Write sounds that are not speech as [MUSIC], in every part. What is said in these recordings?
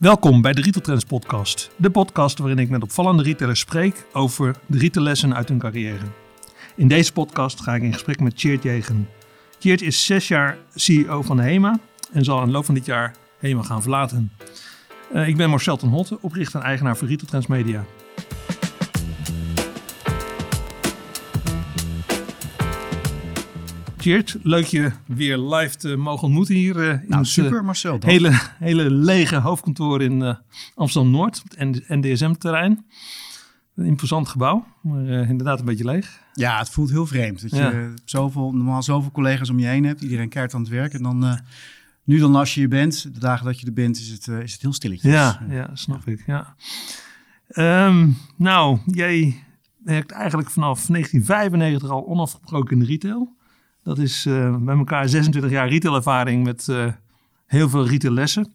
Welkom bij de Retail Trends podcast. De podcast waarin ik met opvallende retailers spreek over de retaillessen uit hun carrière. In deze podcast ga ik in gesprek met Tjeerd Jegen. Tjeerd is zes jaar CEO van HEMA en zal in de loop van dit jaar HEMA gaan verlaten. Uh, ik ben Marcel ten Hotte, oprichter en eigenaar van Retail Trends Media. Geert, leuk je weer live te mogen ontmoeten hier uh, in nou, super, uh, Marcel. Hele, hele lege hoofdkantoor in uh, Amsterdam-Noord, het NDSM-terrein. Een imposant gebouw, maar inderdaad een beetje leeg. Ja, het voelt heel vreemd. Dat ja. je zoveel, normaal zoveel collega's om je heen hebt, iedereen keert aan het werk. En dan, nu dan als je er bent, de dagen dat je er bent, is het, is het heel stilletjes. Ja, ja snap ik. Ja. Um, nou, jij werkt eigenlijk vanaf 1995 al onafgebroken in de retail. Dat is uh, bij elkaar 26 jaar retailervaring met uh, heel veel retaillessen.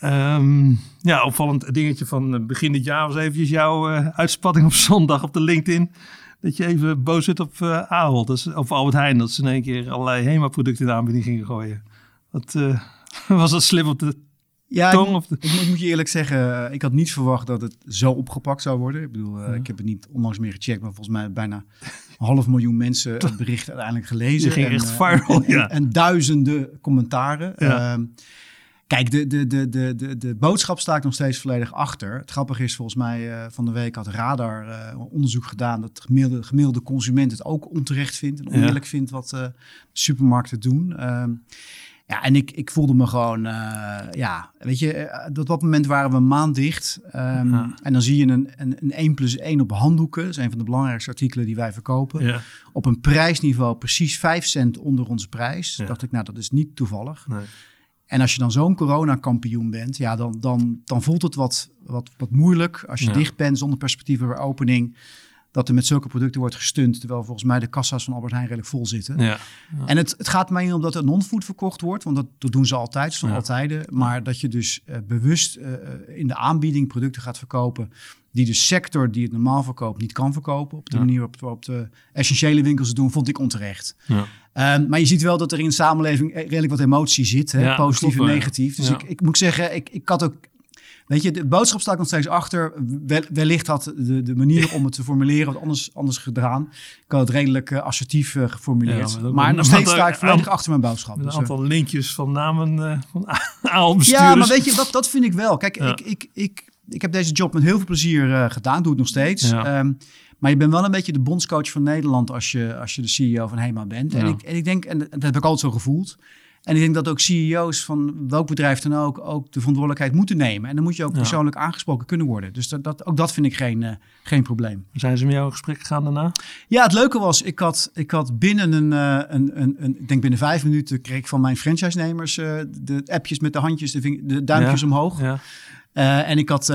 Um, ja, opvallend dingetje van eh, begin dit jaar was eventjes jouw uh, uitspatting op zondag op de LinkedIn. Dat je even boos zit op uh, Ahold, dat of Albert Heijn, dat ze in één keer allerlei HEMA-producten in de aanbieding gingen gooien. Wat, [LAUGHS] was dat slim op de ja, tong? Ik, ik, ik, moet je eerlijk zeggen, ik had niet verwacht dat het zo opgepakt zou worden. Ik bedoel, ja. ik heb het niet onlangs meer gecheckt, maar volgens mij bijna half miljoen mensen het [LAUGHS] bericht uiteindelijk gelezen. ging en, echt viral, en, ja. en, duizenden commentaren. Ja. Uh, kijk, de, de, de, de, de, de boodschap sta ik nog steeds volledig achter. Het grappige is, volgens mij uh, van de week had Radar uh, onderzoek gedaan... dat de gemiddelde, gemiddelde consument het ook onterecht vindt... en oneerlijk ja. vindt wat uh, supermarkten doen. Uh, ja, en ik, ik voelde me gewoon, uh, ja, weet je, op dat moment waren we een maand dicht. Um, ja. En dan zie je een, een, een 1 plus 1 op handdoeken. Dat is een van de belangrijkste artikelen die wij verkopen. Ja. Op een prijsniveau precies 5 cent onder onze prijs. Ja. dacht ik, nou, dat is niet toevallig. Nee. En als je dan zo'n coronakampioen bent, ja, dan, dan, dan voelt het wat, wat, wat moeilijk. Als je dicht bent, zonder perspectief voor opening. Dat er met zulke producten wordt gestund. Terwijl volgens mij de kassa's van Albert Heijn redelijk vol zitten. Ja. En het, het gaat mij niet om dat er non-food verkocht wordt, want dat, dat doen ze altijd, van Ja. altijd. Maar dat je dus eh, bewust eh, in de aanbieding producten gaat verkopen die de sector die het normaal verkoopt niet kan verkopen. Op de Ja. manier waarop, de essentiële winkels het doen, vond ik onterecht. Ja. Ehm, maar je ziet wel dat er in de samenleving eh, redelijk wat emotie zit, hè? Positief klopt en negatief. Dus Ja. ik, ik moet zeggen, ik, ik had ook... Weet je, de boodschap staat nog steeds achter. Wel- wellicht had de, de manier om het te formuleren wat anders, anders gedaan. Ik had het redelijk eh, assertief eh, geformuleerd. Ja, maar nog steeds sta ik volledig achter mijn boodschap. Een Dus, eh, aantal linkjes van namen uh, van [LAUGHS] ja, maar weet je, dat, dat vind ik wel. Kijk, Ja. ik, ik, ik, ik heb deze job met heel veel plezier gedaan. Doe het nog steeds. Ja. Ehm, maar je bent wel een beetje de bondscoach van Nederland als je, als je de CEO van HEMA bent. En, ik, en ik denk, en dat heb ik altijd zo gevoeld. En ik denk dat ook CEO's van welk bedrijf dan ook, ook de verantwoordelijkheid moeten nemen. En dan moet je ook Ja. persoonlijk aangesproken kunnen worden. Dus dat, dat, ook dat vind ik geen, eh, geen probleem. Zijn ze met jou in gesprek gegaan daarna? Ja, het leuke was, ik had, ik had binnen een, eh, een, een, een, ik denk binnen vijf minuten kreeg ik van mijn franchise-nemers eh, de appjes met de handjes, de, ving- de duimpjes Ja. omhoog. Ja. En ik had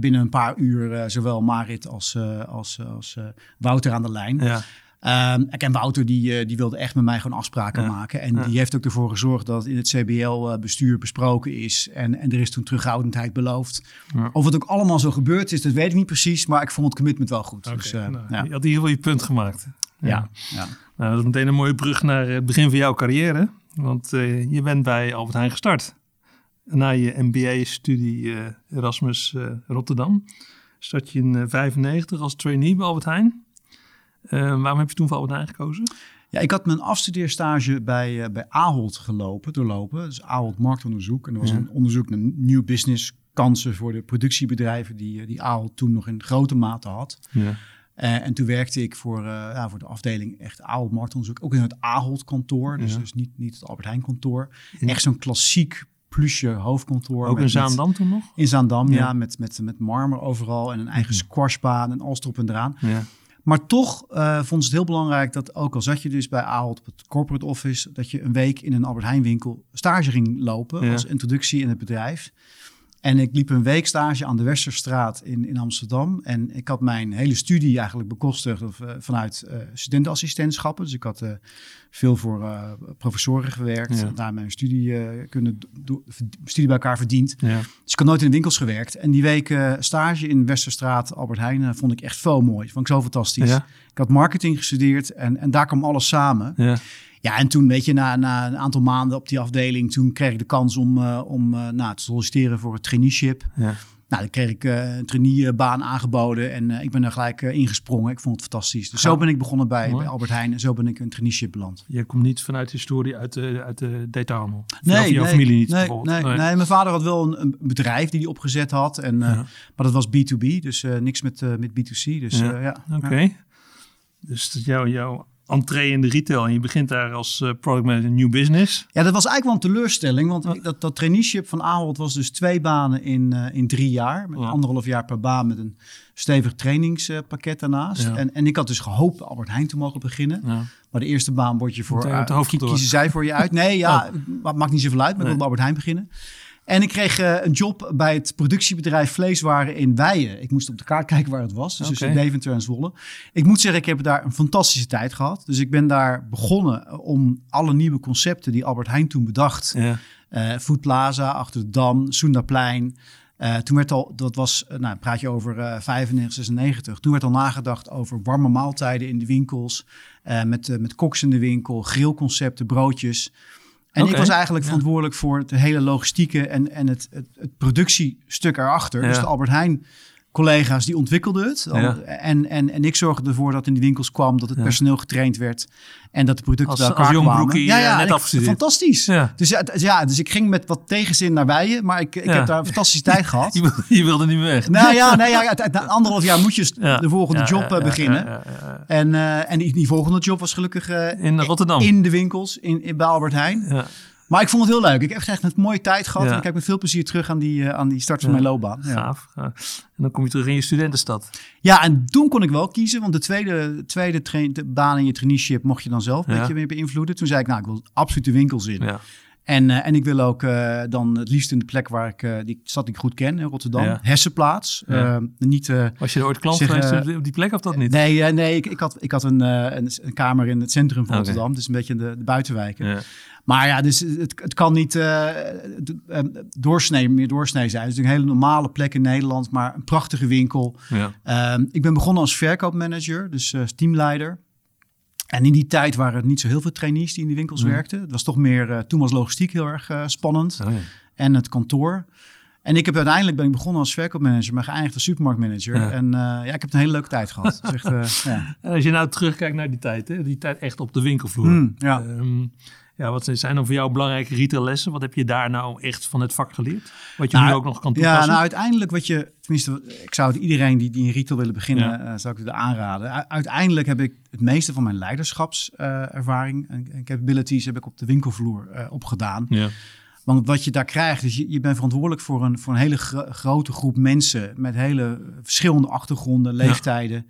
binnen een paar uur zowel Marit als, als, als Wouter aan de lijn. Ja. Ehm, ik en Wouter die, eh, die wilde echt met mij gewoon afspraken Ja. maken. En Ja. die heeft ook ervoor gezorgd dat in het CBL-bestuur besproken is. En, en er is toen terughoudendheid beloofd. Ja. Of het ook allemaal zo gebeurd is, dat weet ik niet precies. Maar ik vond het commitment wel goed. Dus, eh, nou, ja. Je had in ieder geval je punt gemaakt. Ja. Ja. Nou, dat is meteen een mooie brug naar het begin van jouw carrière. Want eh, je bent bij Albert Heijn gestart. Na je MBA-studie eh, Erasmus eh, Rotterdam. Start je in 1995 als trainee bij Albert Heijn. Eh, waarom heb je toen voor Albert Heijn gekozen? Ja, ik had mijn afstudeerstage bij, eh, bij Ahold gelopen, doorlopen. Dus Ahold marktonderzoek. En er was Ja. een onderzoek naar nieuw business kansen voor de productiebedrijven die, eh, die Ahold toen nog in grote mate had. Ja. Eh, en toen werkte ik voor, ja, voor de afdeling echt Ahold marktonderzoek. Ook in het Ahold kantoor, dus, Ja. dus niet, niet het Albert Heijn kantoor. Echt zo'n klassiek plusje hoofdkantoor. Ook in Zaandam toen nog? in Zaandam, ja. Met, met, met marmer overal en een eigen Mhm. squashbaan en alles erop en eraan. Ja. Maar toch eh vond ze het heel belangrijk dat ook al zat je dus bij Ahold op het corporate office, dat je een week in een Albert Heijn winkel stage ging lopen Ja. als introductie in het bedrijf. En ik liep een week stage aan de Westerstraat in, in Amsterdam. En ik had mijn hele studie eigenlijk bekostigd of, eh, vanuit eh studentenassistentschappen. Dus ik had eh, veel voor professoren gewerkt. Ja. Daar mijn studie, kunnen studie bij elkaar verdiend. Ja. Dus ik had nooit in de winkels gewerkt. En die week stage in Westerstraat, Albert Heijn, vond ik echt veel mooi. Vond ik zo fantastisch. Ja. Ik had marketing gestudeerd en, en daar kwam alles samen. Ja. En toen, weet je, na, na een aantal maanden op die afdeling, toen kreeg ik de kans om, uh, om uh, nou, te solliciteren voor het traineeship. Ja. Nou, dan kreeg ik uh, een traineebaan aangeboden en ik ben er gelijk ingesprongen. Ik vond het fantastisch. Dus zo ben ik begonnen bij, bij, Albert Heijn en zo ben ik een traineeship beland. Je komt niet vanuit de historie uit de, uit de detailhandel? Nee, jouw nee, familie niet nee, nee, nee, mijn vader had wel een, een bedrijf die hij opgezet had. En, ja. Maar dat was B2B, dus niks met, met B2C. Dus, ja. ja Oké. Dus jouw, jouw entree in de retail en je begint daar als uh, product manager new business. Ja, dat was eigenlijk wel een teleurstelling, want dat, dat traineeship van Ahold was dus twee banen in, uh, in drie jaar. Met anderhalf jaar per baan met een stevig trainingspakket daarnaast. Ja. En, en ik had dus gehoopt Albert Heijn te mogen beginnen. Ja. Maar de eerste baan word je voor, uh, kiezen zij voor je uit. Nee, ja, [LAUGHS] oh. maakt niet zoveel uit, maar nee. ik wil Albert Heijn beginnen. En ik kreeg uh, een job bij het productiebedrijf Vleeswaren in Weijen. Ik moest op de kaart kijken waar het was. Dus okay. tussen Deventer en Zwolle. Ik moet zeggen, ik heb daar een fantastische tijd gehad. Dus ik ben daar begonnen om alle nieuwe concepten die Albert Heijn toen bedacht. Ja. Uh, Food Plaza, achter de Dam, Soenderplein. Uh, toen werd al, dat was, nou praat je over uh, 95, 96. Toen werd al nagedacht over warme maaltijden in de winkels. Met, met koks in de winkel, grillconcepten, broodjes. En okay. ik was eigenlijk ja. verantwoordelijk voor het hele logistieke en, en het, het, het productiestuk erachter. Ja. Dus de Albert Heijn collega's die ontwikkelden het. Ja. En, en, en ik zorgde ervoor dat in de winkels kwam, dat het personeel getraind werd en dat de producten als, bij elkaar als kwamen. Ja, ja, net fantastisch. Ja. Dus, ja, ja, dus ik ging met wat tegenzin naar Weijen, maar ik, ik heb daar een fantastische tijd [LAUGHS] gehad. Je, je, wilde niet meer weg. Nou ja, nee, ja na anderhalf jaar moet je de volgende job beginnen. En, uh, en die, die, volgende job was gelukkig uh, in Rotterdam. In de winkels, in, in bij Albert Heijn. Maar ik vond het heel leuk. Ik heb echt een mooie tijd gehad. Ja. En ik kijk met veel plezier terug aan die, uh, aan die start van ja. mijn loopbaan. Ja. Gaaf. En dan kom je terug in je studentenstad. Ja, en toen kon ik wel kiezen. Want de tweede, tweede baan in je traineeship mocht je dan zelf een beetje meer beïnvloeden. Toen zei ik, nou, ik wil absoluut de winkels in. En, uh, en ik wil ook uh, dan het liefst in de plek waar ik uh, die stad die ik goed ken, in Rotterdam, ja. Hessenplaats. Ja. niet, Was je er ooit klant geweest op die plek of dat niet? Nee, nee ik, ik, had, ik had een, een, een, kamer in het centrum van Rotterdam, dus een beetje in de, de buitenwijken. Ja. Maar ja, dus het, het kan niet uh, doorsnee, meer doorsnee zijn. Het is een hele normale plek in Nederland, maar een prachtige winkel. Ja. Um, ik ben begonnen als verkoopmanager, dus uh, teamleider. En in die tijd waren het niet zo heel veel trainees die in die winkels mm. werkten. Het was toch meer, uh, toen was logistiek heel erg spannend. Oh, ja. En het kantoor. En ik heb uiteindelijk ben ik begonnen als verkoopmanager, maar geëindigd als supermarktmanager. Ja. En uh, ja, ik heb een hele leuke tijd gehad. [LAUGHS] echt, ja. En als je nou terugkijkt naar die tijd, hè, die tijd echt op de winkelvloer. Mm, ja. Um, ja, wat zijn dan voor jou belangrijke retaillessen? Wat heb je daar nou echt van het vak geleerd? Wat je nou, nu ook nog kan toepassen? Ja, nou uiteindelijk wat je, tenminste, ik zou het iedereen die, die in retail willen beginnen, ja. uh, zou ik het aanraden. Uiteindelijk heb ik het meeste van mijn leiderschapservaring uh, en capabilities heb ik op de winkelvloer uh, opgedaan. Ja. Want wat je daar krijgt, is je, je bent verantwoordelijk voor een, voor een hele gro grote groep mensen met hele verschillende achtergronden, leeftijden.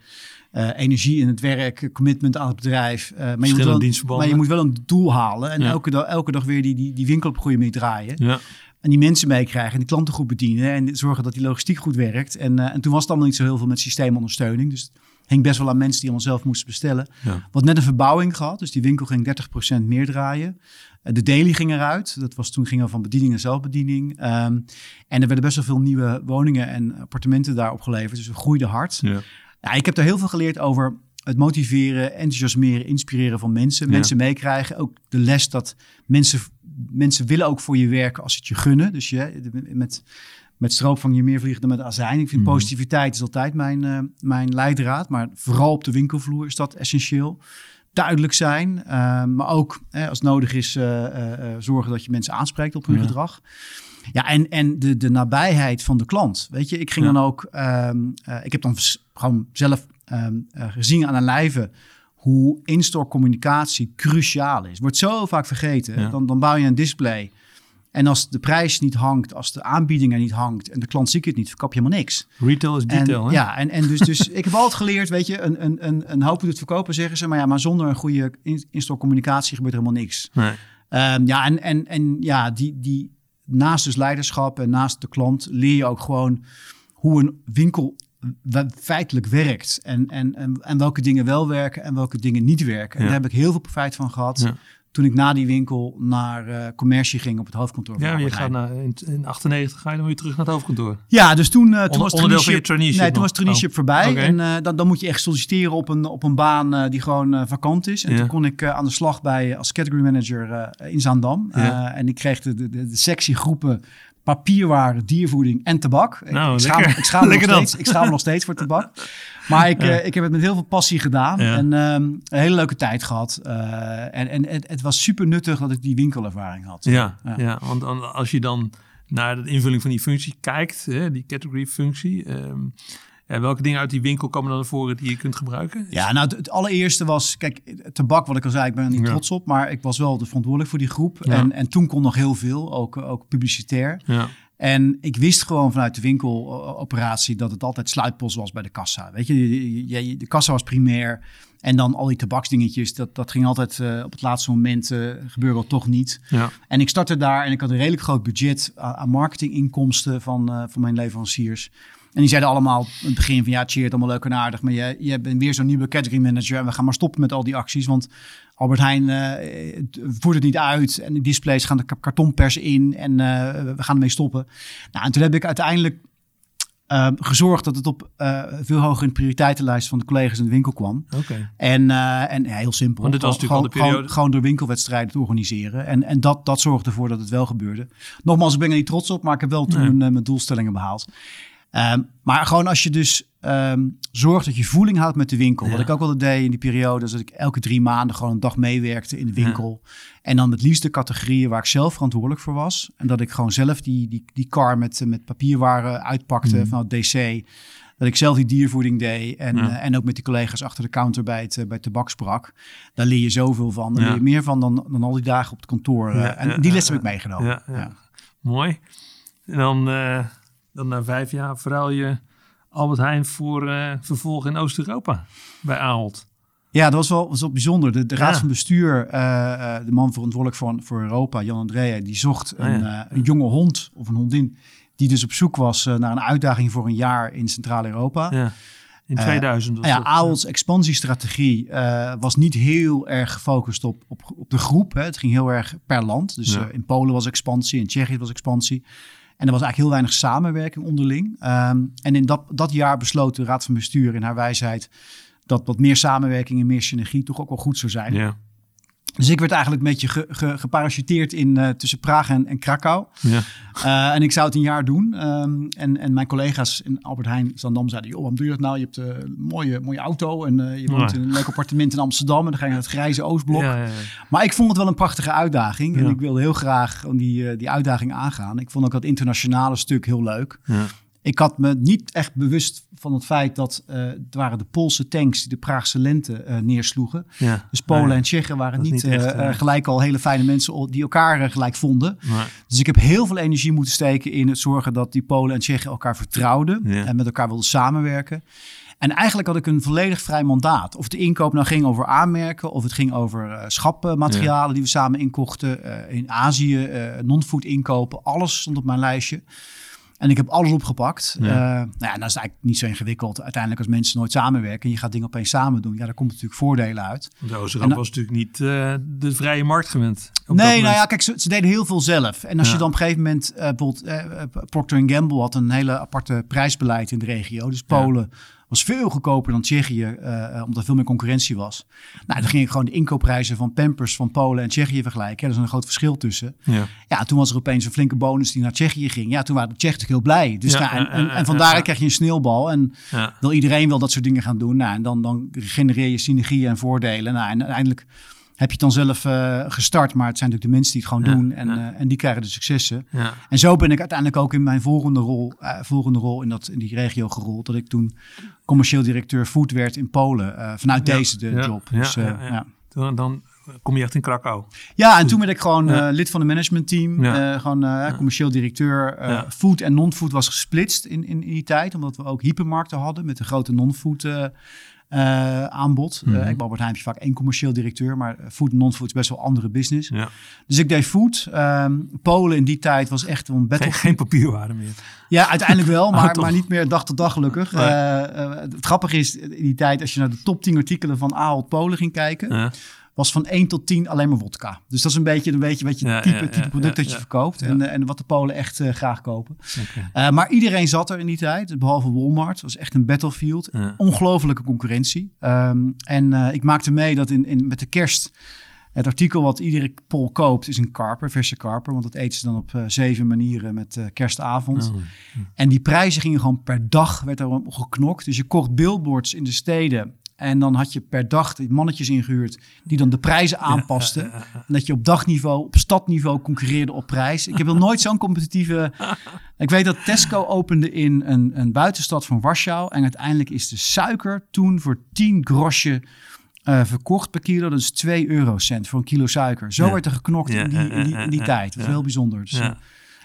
Ja. Uh, energie in het werk, commitment aan het bedrijf. Uh, maar, je moet wel, maar je moet wel een doel halen en ja. elke, dag, elke dag weer die, die, die winkel op goede mee draaien. Ja. En die mensen meekrijgen en die klanten goed bedienen en zorgen dat die logistiek goed werkt. En, uh, en toen was het allemaal niet zo heel veel met systeemondersteuning. Dus hing best wel aan mensen die allemaal zelf moesten bestellen. Ja. Wat net een verbouwing gehad, dus die winkel ging 30% meer draaien. De daily ging eruit. Dat was toen gingen we van bediening naar zelfbediening. Um, en er werden best wel veel nieuwe woningen en appartementen daar opgeleverd. Dus we groeiden hard. Ja. Ja, ik heb daar heel veel geleerd over het motiveren, enthousiasmeren, inspireren van mensen. Ja. Mensen meekrijgen. Ook de les dat mensen, mensen willen ook voor je werken als het je gunnen. Dus je, met, met stroop vang je meer vliegen dan met azijn. Ik vind mm. positiviteit is altijd mijn, uh, mijn leidraad. Maar vooral op de winkelvloer is dat essentieel. Duidelijk zijn, uh, maar ook eh, als nodig is uh, zorgen dat je mensen aanspreekt op hun ja. gedrag. Ja, en, en de, de nabijheid van de klant. Weet je, ik ging ja. dan ook, um, ik heb dan gewoon zelf um, uh, gezien aan een lijve hoe in-store communicatie cruciaal is. Wordt zo vaak vergeten. Ja. Dan, dan bouw je een display. En als de prijs niet hangt, als de aanbieding er niet hangt en de klant ziet het niet, verkoop je helemaal niks. Retail is detail, en, hè? Ja, en, en dus, dus ik heb altijd geleerd, weet je, een, een, een, een hoop doet verkopen, zeggen ze. Maar ja, maar zonder een goede in-store communicatie gebeurt er helemaal niks. Nee. Um, ja, en, en, en ja, die, die, naast dus leiderschap en naast de klant leer je ook gewoon hoe een winkel feitelijk werkt. En, en, en, en welke dingen wel werken en welke dingen niet werken. En ja. daar heb ik heel veel profijt van gehad. Ja. Toen ik na die winkel naar uh, commercie ging op het hoofdkantoor. Ja, je gaat naar, in, in 98 ga je dan weer terug naar het hoofdkantoor. Ja, dus toen, uh, toen was van je traineeship. Nee, toen was traineeship oh. voorbij. En uh, dan, dan moet je echt solliciteren op een, op een baan die gewoon vakant is. En ja. toen kon ik aan de slag bij als category manager in Zaandam. Ja. en ik kreeg de, de, de, de sectiegroepen papierwaren, diervoeding en tabak. Nou, ik, schaam, ik, schaam nog steeds, ik schaam me nog steeds voor tabak. [LAUGHS] Maar ik, uh, ik heb het met heel veel passie gedaan. En um, een hele leuke tijd gehad. Uh, en en het, het, was super nuttig dat ik die winkelervaring had. Ja, ja. ja want als je dan naar de invulling van die functie kijkt, hè, die category functie. Um, ja, welke dingen uit die winkel komen dan naar voren die je kunt gebruiken? Ja, nou het, allereerste was, kijk, tabak, wat ik al zei, ik ben er niet trots op, maar ik was wel de verantwoordelijk voor die groep. En, en toen kon nog heel veel, ook, ook publicitair. Ja. En ik wist gewoon vanuit de winkeloperatie dat het altijd sluitpost was bij de kassa. Weet je, de kassa was primair. En dan al die tabaksdingetjes, dat, dat ging altijd uh, op het laatste moment uh, gebeurde toch niet. Ja. En ik startte daar en ik had een redelijk groot budget aan marketinginkomsten van, uh, van mijn leveranciers. En die zeiden allemaal in het begin van ja, cheer, allemaal leuk en aardig. Maar je, je bent weer zo'n nieuwe category manager. En we gaan maar stoppen met al die acties. Want Albert Heijn uh, voert het niet uit. En de displays gaan de kartonpers in. En uh, we gaan ermee stoppen. Nou, en toen heb ik uiteindelijk uh, gezorgd dat het op uh, veel hoger in de prioriteitenlijst van de collega's in de winkel kwam. Okay. En, uh, en ja, heel simpel. Want dit was gewoon, natuurlijk al de periode. Gewoon, gewoon door winkelwedstrijden te organiseren. En, en dat, dat zorgde ervoor dat het wel gebeurde. Nogmaals, ik ben er niet trots op, maar ik heb wel toen nee. mijn, mijn doelstellingen behaald. Um, maar gewoon als je dus um, zorgt dat je voeling houdt met de winkel. Ja. Wat ik ook wel deed in die periode, is dat ik elke drie maanden gewoon een dag meewerkte in de winkel. Ja. En dan met liefst de categorieën waar ik zelf verantwoordelijk voor was. En dat ik gewoon zelf die, die, die car met, met papierwaren uitpakte mm. vanuit DC. Dat ik zelf die diervoeding deed en, ja. uh, en ook met die collega's achter de counter bij het, uh, bij het tabak sprak. Daar leer je zoveel van. Daar leer je meer van dan, dan al die dagen op het kantoor. Uh, en die les heb ik meegenomen. Mooi. En dan dan na vijf jaar verruil je Albert Heijn voor uh, vervolg in Oost-Europa bij Ahold. Ja, dat was wel, was wel bijzonder. De, de raad van bestuur, uh, uh, de man verantwoordelijk voor, voor Europa, Jan Andrea, die zocht een, oh, ja. een, jonge hond of een hondin die dus op zoek was naar een uitdaging voor een jaar in Centraal-Europa. Ja. In 2000. ja, Aholds expansiestrategie was niet heel erg gefocust op, op, op de groep. Hè. Het ging heel erg per land. Dus in Polen was expansie, in Tsjechië was expansie. En er was eigenlijk heel weinig samenwerking onderling. Um, en in dat, dat jaar besloot de Raad van Bestuur in haar wijsheid dat wat meer samenwerking en meer synergie toch ook wel goed zou zijn. Dus ik werd eigenlijk een beetje ge, ge, geparachuteerd in uh, tussen Praag en, en Krakau. Ja. Uh, en ik zou het een jaar doen. Um, en, en mijn collega's in Albert Heijn Zandam zeiden: Joh, waarom doe je dat nou? Je hebt een mooie, mooie auto en je woont ja. in een leuk appartement in Amsterdam. En dan ga je naar het grijze Oostblok. Ja, ja, maar ik vond het wel een prachtige uitdaging. En ik wilde heel graag die, die uitdaging aangaan. Ik vond ook dat internationale stuk heel leuk. Ik had me niet echt bewust van het feit dat uh, het waren de Poolse tanks die de Praagse lente uh, neersloegen. Ja, dus Polen en Tsjechen waren niet, niet echt, uh, gelijk al hele fijne mensen die elkaar gelijk vonden. Nee. Dus ik heb heel veel energie moeten steken in het zorgen dat die Polen en Tsjechen elkaar vertrouwden ja. en met elkaar wilden samenwerken. En eigenlijk had ik een volledig vrij mandaat. Of de inkoop nou ging over aanmerken, of het ging over uh, schapmaterialen ja. die we samen inkochten. Uh, in Azië, uh, non-food inkopen, alles stond op mijn lijstje. En ik heb alles opgepakt. Ja. Uh, nou ja, dat is eigenlijk niet zo ingewikkeld. Uiteindelijk als mensen nooit samenwerken en je gaat dingen opeens samen doen, ja, daar komt natuurlijk voordelen uit. De Oosterramp was natuurlijk niet uh, de vrije markt gewend. Nee, nou ja, kijk, ze, ze, deden heel veel zelf. En als ja. je dan op een gegeven moment, uh, bijvoorbeeld Procter Gamble had een hele aparte prijsbeleid in de regio. Dus Polen, ja was veel goedkoper dan Tsjechië, uh, omdat er veel meer concurrentie was. Nou, dan ging ik gewoon de inkoopprijzen van Pampers van Polen en Tsjechië vergelijken. Er is een groot verschil tussen. Ja. ja, toen was er opeens een flinke bonus die naar Tsjechië ging. Ja, toen waren de Tsjechen heel blij. Dus ja, nou, en, en, en, vandaar krijg je een sneeuwbal. En wil iedereen wel dat soort dingen gaan doen. Nou, en dan, dan genereer je synergieën en voordelen. Nou, en uiteindelijk heb je het dan zelf uh, gestart. Maar het zijn natuurlijk de mensen die het gewoon ja, doen. En, ja. uh, en die krijgen de successen. Ja. En zo ben ik uiteindelijk ook in mijn volgende rol, uh, volgende rol in, dat, in die regio gerold. Dat ik toen commercieel directeur food werd in Polen. vanuit deze de job. Dus, dan, dan kom je echt in Krakau. Ja, en toen werd ik gewoon lid van het managementteam. gewoon commercieel directeur. Food en non-food was gesplitst in, in, in, die tijd. Omdat we ook hypermarkten hadden met een grote non-food uh, aanbod. Mm -hmm. uh, ik Albert Heijn heb je vaak één commercieel directeur, maar food en non-food is best wel andere business. Ja. Dus ik deed food. Um, Polen in die tijd was echt een battle. Geen, geen papierwaarde meer. Ja, uiteindelijk wel, [LAUGHS] maar, oh, maar niet meer dag tot dag gelukkig. Uh, het grappige is, in die tijd, als je naar de top 10 artikelen van Ahold Polen ging kijken, was van 1 tot 10 alleen maar wodka. Dus dat is een beetje, een beetje wat je Ja, type, ja, type product dat je verkoopt. En, eh, en wat de Polen echt eh, graag kopen. Eh, maar iedereen zat er in die tijd, behalve Walmart. Het was echt een battlefield. Ongelofelijke concurrentie. Ehm, en ik maakte mee dat in, in, met de kerst... Het artikel wat iedere Pol koopt is een karper, verse karper. Want dat eten ze dan op zeven manieren met kerstavond. Oh. En die prijzen gingen gewoon per dag, werd er geknokt. Dus je kocht billboards in de steden. En dan had je per dag mannetjes ingehuurd die dan de prijzen aanpasten. En dat je op dagniveau, op stadniveau concurreerde op prijs. Ik heb nog nooit zo'n competitieve... [LAUGHS] Ik weet dat Tesco opende in een, een buitenstad van Warschau. En uiteindelijk is de suiker toen voor 10 grosje eh, verkocht per kilo. Dat is 2 eurocent voor een kilo suiker. Zo werd er geknokt in die, in die, in die tijd. Dat is heel bijzonder. Dus,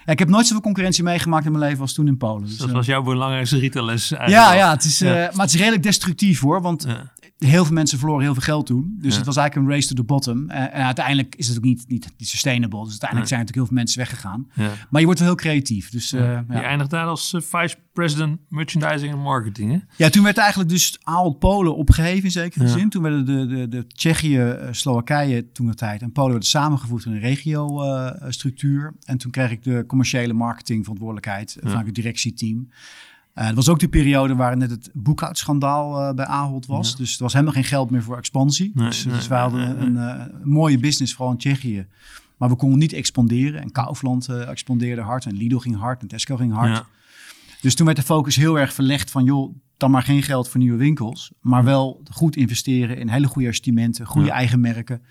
Ja. ik heb nooit zoveel concurrentie meegemaakt in mijn leven als toen in Polen. Dus, Dat eh, was jouw belangrijkste retailles ja, eigenlijk. ja, het is, Ja. eh, maar het is redelijk destructief hoor. Want Ja. Heel veel mensen verloren heel veel geld toen. Dus Ja. het was eigenlijk een race to the bottom. Eh, en uiteindelijk is het ook niet, niet, niet sustainable. Dus uiteindelijk Nee. zijn natuurlijk heel veel mensen weggegaan. Ja. Maar je wordt wel heel creatief. Dus, eh, Je ja. eindigt daar als eh, vice president merchandising en marketing, hè? ja, toen werd eigenlijk dus Aal Polen opgeheven in zekere Ja. zin. Toen werden de, de, de Tsjechië, Slowakije toen de tijd en Polen werden samengevoegd in een regio-structuur. en toen kreeg ik de commerciële marketing verantwoordelijkheid Ja. vanuit het directieteam. Eh dat was ook de periode waar net het boekhoudschandaal eh, bij Ahold was. Ja. Dus er was helemaal geen geld meer voor expansie. Nee, dus, nee, dus wij hadden nee, een, eh, een mooie business, vooral in Tsjechië. Maar we konden niet expanderen. En Kaufland expandeerde hard. En Lidl ging hard. En Tesco ging hard. Ja. Dus toen werd de focus heel erg verlegd van... joh, dan maar geen geld voor nieuwe winkels. Maar wel goed investeren in hele goede assortimenten. Goede Ja. eigen merken.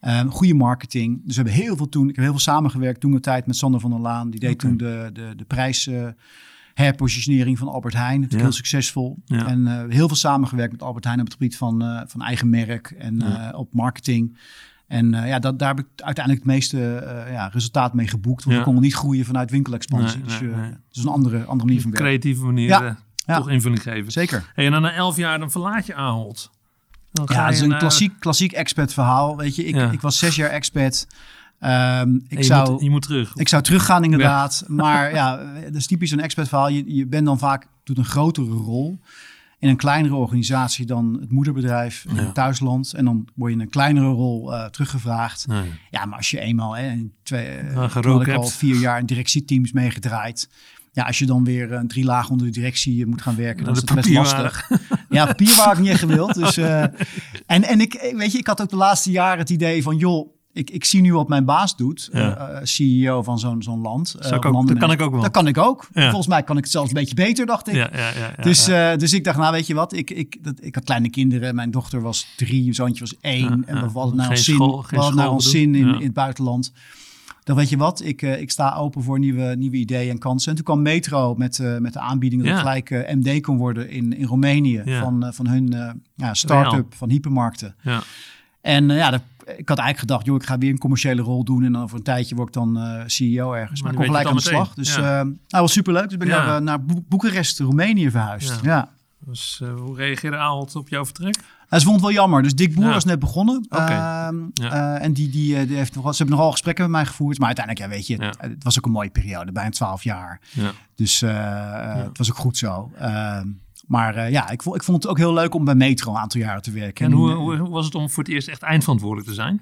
eh, goede marketing. Dus we hebben heel veel toen... Ik heb heel veel samengewerkt toen de tijd met Sander van der Laan. Die deed toen de, de, de prijs... herpositionering van Albert Heijn. Natuurlijk Ja. heel succesvol. Ja. En eh, heel veel samengewerkt met Albert Heijn op het gebied van, eh, van eigen merk en Ja. eh, op marketing. En ja, dat, daar heb ik uiteindelijk het meeste ja, resultaat mee geboekt. Want we konden niet groeien vanuit winkelexpansie. Nee, dus nee, nee. dat is een andere, andere manier van werken. creatieve manier toch invulling geven. Zeker. Hey, en dan na elf jaar dan verlaat je Ahold. Dan Ja, dat is een klassiek, klassiek expat verhaal. Weet je, ik, ik was zes jaar expat. Ehm, ik, je, zou, moet, je moet terug. ik zou teruggaan inderdaad. [LAUGHS] Maar ja, dat is typisch een expat verhaal. Je, je bent dan vaak, doet een grotere rol in een kleinere organisatie dan het moederbedrijf in Ja. het thuisland. En dan word je in een kleinere rol eh, teruggevraagd. Nee. Ja, maar als je eenmaal, hè, twee, eh, had gerookt ik al vier jaar in directieteams meegedraaid. Ja, als je dan weer een drie lagen onder de directie moet gaan werken, dan Nou, is het best lastig. Ja, papier waar ik niet echt gewild. Dus, eh, [LAUGHS] en, en ik, eh, weet je, ik had ook de laatste jaren het idee van, joh, ik, ik zie nu wat mijn baas doet, Ja. eh, eh, CEO van zo'n zo'n land. of ook- dat kan ik ook wel. Dat kan ik ook. Ja. Volgens mij kan ik het zelfs een beetje beter, dacht ik. Ja, Dus, dus ik dacht, nou weet je wat, ik, ik, dat, ik had kleine kinderen. Mijn dochter was drie, mijn zoontje was één. En we hadden naar Geen ons zin, school- we geen hadden naar ons school zin in, in het buitenland. Dan weet je wat, ik, ik sta open voor nieuwe, nieuwe ideeën en kansen. En toen kwam Metro met, eh, met de aanbieding dat Ja. ik gelijk MD kon worden in, in Roemenië. Ja. Van, van hun ja, start-up van hypermarkten. ja. En ja, dat, ik had eigenlijk gedacht, joh, ik ga weer een commerciële rol doen. En dan over een tijdje word ik dan eh, CEO ergens. Maar ik kon gelijk aan de slag. Dus Ja. eh nou, was superleuk. Dus ben ik Ja. naar, eh, naar Boe- Boekarest, Roemenië verhuisd. Ja. ja. Dus hoe reageerde Ahold op jouw vertrek? Hij vond het wel jammer. Dus Dick Boer Ja. was net begonnen. Ehm, Ja. eh, en die, die, die heeft nogal, ze hebben nogal gesprekken met mij gevoerd. Maar uiteindelijk, ja, weet je, Ja. het, het was ook een mooie periode. Bijna twaalf jaar. Ja. Dus het was ook goed zo. Maar eh, ja, ik vond, ik vond het ook heel leuk om bij Metro een aantal jaren te werken. En hoe, eh, hoe, hoe was het om voor het eerst echt eindverantwoordelijk te zijn?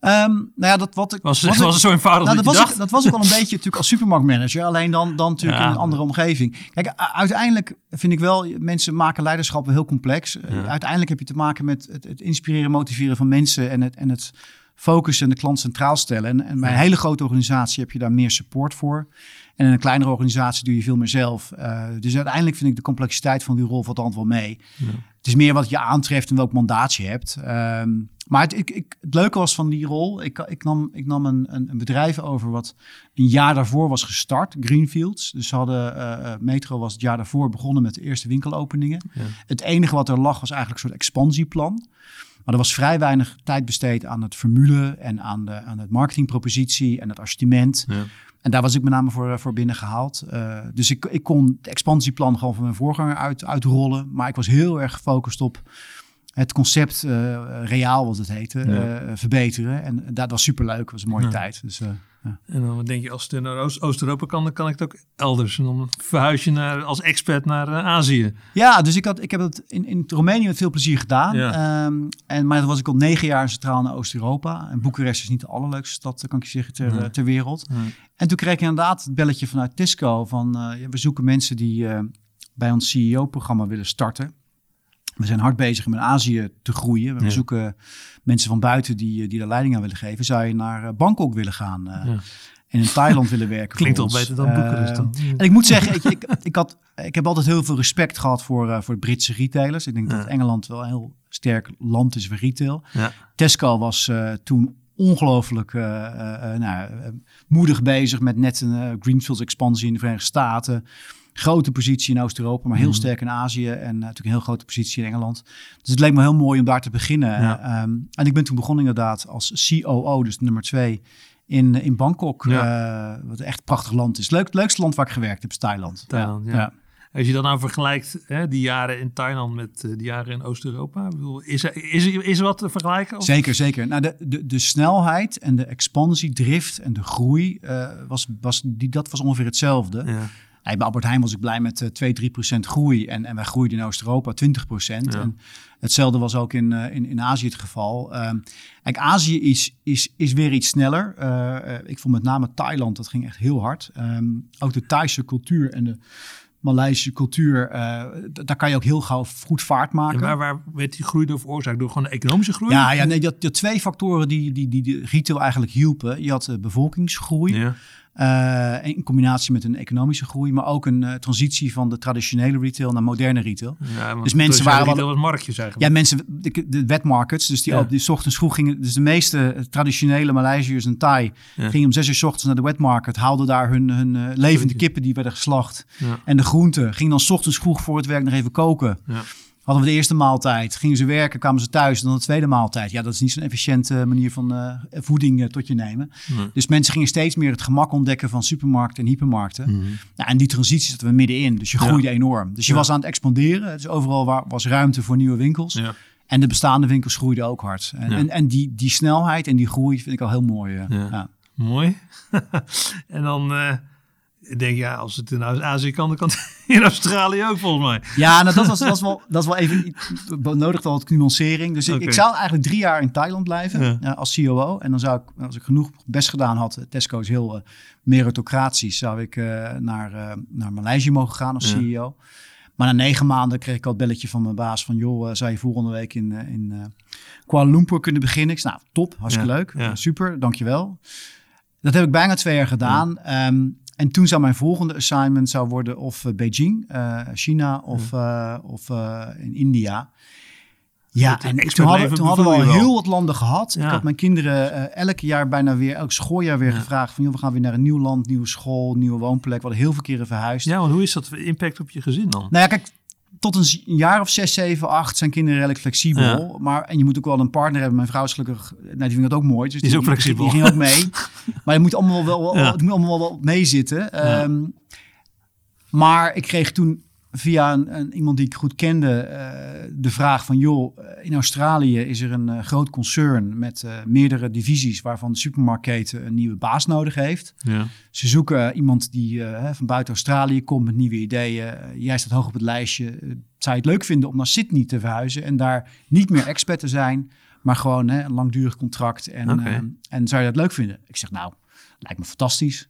ehm, nou ja, dat wat ik... Was, wat [LAUGHS] was, ik- het zo eenvoudig nou, dat was ik, dat was ook wel een [LAUGHS] beetje natuurlijk als supermarktmanager. Alleen dan, dan natuurlijk Ja. in een andere omgeving. Kijk, uiteindelijk vind ik wel, mensen maken leiderschap heel complex. Eh. Uiteindelijk heb je te maken met het, het inspireren, motiveren van mensen en het, en het focussen en de klant centraal stellen. En, en bij een hele grote organisatie heb je daar meer support voor. En in een kleinere organisatie doe je veel meer zelf. Eh, dus uiteindelijk vind ik de complexiteit van die rol valt altijd wel mee. Ja. Het is meer wat je aantreft en welk mandaat je hebt. Ehm, maar het, ik, ik, het leuke was van die rol, ik, ik nam, ik nam een, een, een bedrijf over wat een jaar daarvoor was gestart, Greenfields. Dus ze hadden, eh, eh, Metro was het jaar daarvoor begonnen met de eerste winkelopeningen. Ja. Het enige wat er lag was eigenlijk een soort expansieplan. Maar er was vrij weinig tijd besteed aan het formule en aan, de, aan het marketingpropositie en het assortiment. Ja. En daar was ik met name voor, voor binnengehaald. Uh, dus ik, ik kon het expansieplan gewoon van mijn voorganger uit, uitrollen. Maar ik was heel erg gefocust op het concept uh, reaal, wat het heette, ja. verbeteren. En dat was superleuk, dat was een mooie ja. tijd. Dus, ja. En dan denk je, als het naar Oost-Europa kan, dan kan ik het ook elders. En dan verhuis je naar, als expert naar Azië. Ja, dus ik, had, ik heb het in, in Roemenië met veel plezier gedaan. Um, en, maar dan was ik al negen jaar centraal naar Oost-Europa. En Boekarest is niet de allerleukste stad, kan ik je zeggen, ter, ter wereld. En toen kreeg ik inderdaad het belletje vanuit Tisco van... we zoeken mensen die bij ons CEO-programma willen starten. We zijn hard bezig om in Azië te groeien. We zoeken mensen van buiten die, die de leiding aan willen geven. Zou je naar eh, Bangkok willen gaan? Uh, En in Thailand willen werken. [LAUGHS] Klinkt al beter dan Boekarest dan. Uh, en ik moet zeggen, ik, ik, ik, had, ik heb altijd heel veel respect gehad voor, voor Britse retailers. Ik denk dat Engeland wel een heel sterk land is voor retail. Tesco was toen ongelooflijk nou, moedig bezig met net een Greenfields expansie in de Verenigde Staten grote positie in Oost-Europa, maar heel mhm. sterk in Azië en natuurlijk een heel grote positie in Engeland. Dus het leek me heel mooi om daar te beginnen. Ehm, en ik ben toen begonnen inderdaad als COO, dus nummer twee in, in Bangkok, ja. uh, wat echt een prachtig land is. Leuk, het leukste land waar ik gewerkt heb is Thailand. Thailand ja. ja. Als je dan nou vergelijkt hè, die jaren in Thailand met uh, die jaren in Oost-Europa, is er, is, er, is er wat te vergelijken? Of? Zeker, zeker. Nou, de, de, de snelheid en de expansie, drift en de groei, uh, was, was, die, dat was ongeveer hetzelfde. Ja bij Albert Heijn was ik blij met uh, 2, 3 procent groei. En, en wij groeiden in Oost-Europa 20 procent. En hetzelfde was ook in, uh, in, in Azië het geval. Uh, kijk, Azië is, is, is weer iets sneller. Uh, ik vond met name Thailand, dat ging echt heel hard. Um, ook de Thaise cultuur en de Maleisische cultuur, daar kan je ook heel gauw goed vaart maken. En waar, waar werd die groei door veroorzaakt? Door gewoon de economische groei? Ja, ja nee, had twee factoren die, die, die, die retail eigenlijk hielpen. Je had de bevolkingsgroei. Ja. Uh, in combinatie met een economische groei, maar ook een uh, transitie van de traditionele retail naar moderne retail. Ja, dus mensen waren wel was marktjes eigenlijk. Ja, mensen, de, de wetmarkets, dus die, ja. die ochtends vroeg gingen, dus de meeste traditionele Maleisiërs en Thai ja. gingen om zes uur s ochtends naar de wetmarket, haalden daar hun, hun uh, levende kippen die werden geslacht en de groenten, gingen dan s ochtends vroeg voor het werk nog even koken hadden we de eerste maaltijd, gingen ze werken, kwamen ze thuis, dan de tweede maaltijd. Ja, dat is niet zo'n efficiënte manier van uh, voeding uh, tot je nemen. Dus mensen gingen steeds meer het gemak ontdekken van supermarkten en hypermarkten. Mm. Nou, en die transitie zaten we middenin, dus je groeide enorm. Dus je was aan het expanderen, dus overal waar, was ruimte voor nieuwe winkels. Ja. En de bestaande winkels groeiden ook hard. En, en, en, die, die snelheid en die groei vind ik al heel mooi. Uh, ja. Mooi. [LAUGHS] en dan ik denk, ja, als het in Azië kan, dan kan het [LAUGHS] in Australië ook volgens mij. Ja, nou, dat, was, dat, was wel, dat is wel even nodig wel wat nuancering. Dus ik, ik, zou eigenlijk drie jaar in Thailand blijven ja. als COO. En dan zou ik, als ik genoeg best gedaan had, Tesco is heel uh, meritocratisch, zou ik uh, naar, uh, naar Maleisië mogen gaan als ja. CEO. Maar na negen maanden kreeg ik al het belletje van mijn baas van... joh, zou je volgende week in, in Kuala Lumpur kunnen beginnen? Ik zei, nou, top, hartstikke leuk, super, dankjewel. Dat heb ik bijna twee jaar gedaan. Um, en toen zou mijn volgende assignment zou worden of uh, Beijing, uh, China of, uh, of in India. Ja, en toen hadden, toen hadden we al heel wat landen gehad. Ja. Ik had mijn kinderen elk jaar bijna weer, elk schooljaar weer ja. gevraagd van... Joh, we gaan weer naar een nieuw land, nieuwe school, nieuwe woonplek. We hadden heel veel keren verhuisd. Ja, want hoe is dat impact op je gezin dan? Nou ja, kijk, tot een jaar of zes, zeven, acht zijn kinderen redelijk flexibel. Maar, en je moet ook wel een partner hebben. Mijn vrouw is gelukkig, nou, die vindt dat ook mooi. Dus die, is ook flexibel. Die, ging ook mee. [LAUGHS] maar je moet allemaal wel, ja. het moet allemaal wel. Um, maar ik kreeg toen via een, een, iemand die ik goed kende uh, de vraag van... joh, in Australië is er een uh, groot concern met uh, meerdere divisies... waarvan de supermarktketen een nieuwe baas nodig heeft. Ja. Ze zoeken iemand die van buiten Australië komt met nieuwe ideeën. jij staat hoog op het lijstje. zou je het leuk vinden om naar Sydney te verhuizen... en daar niet meer expert te zijn... maar gewoon hè, een langdurig contract. En, okay. en zou je dat leuk vinden? Ik zeg nou, lijkt me fantastisch.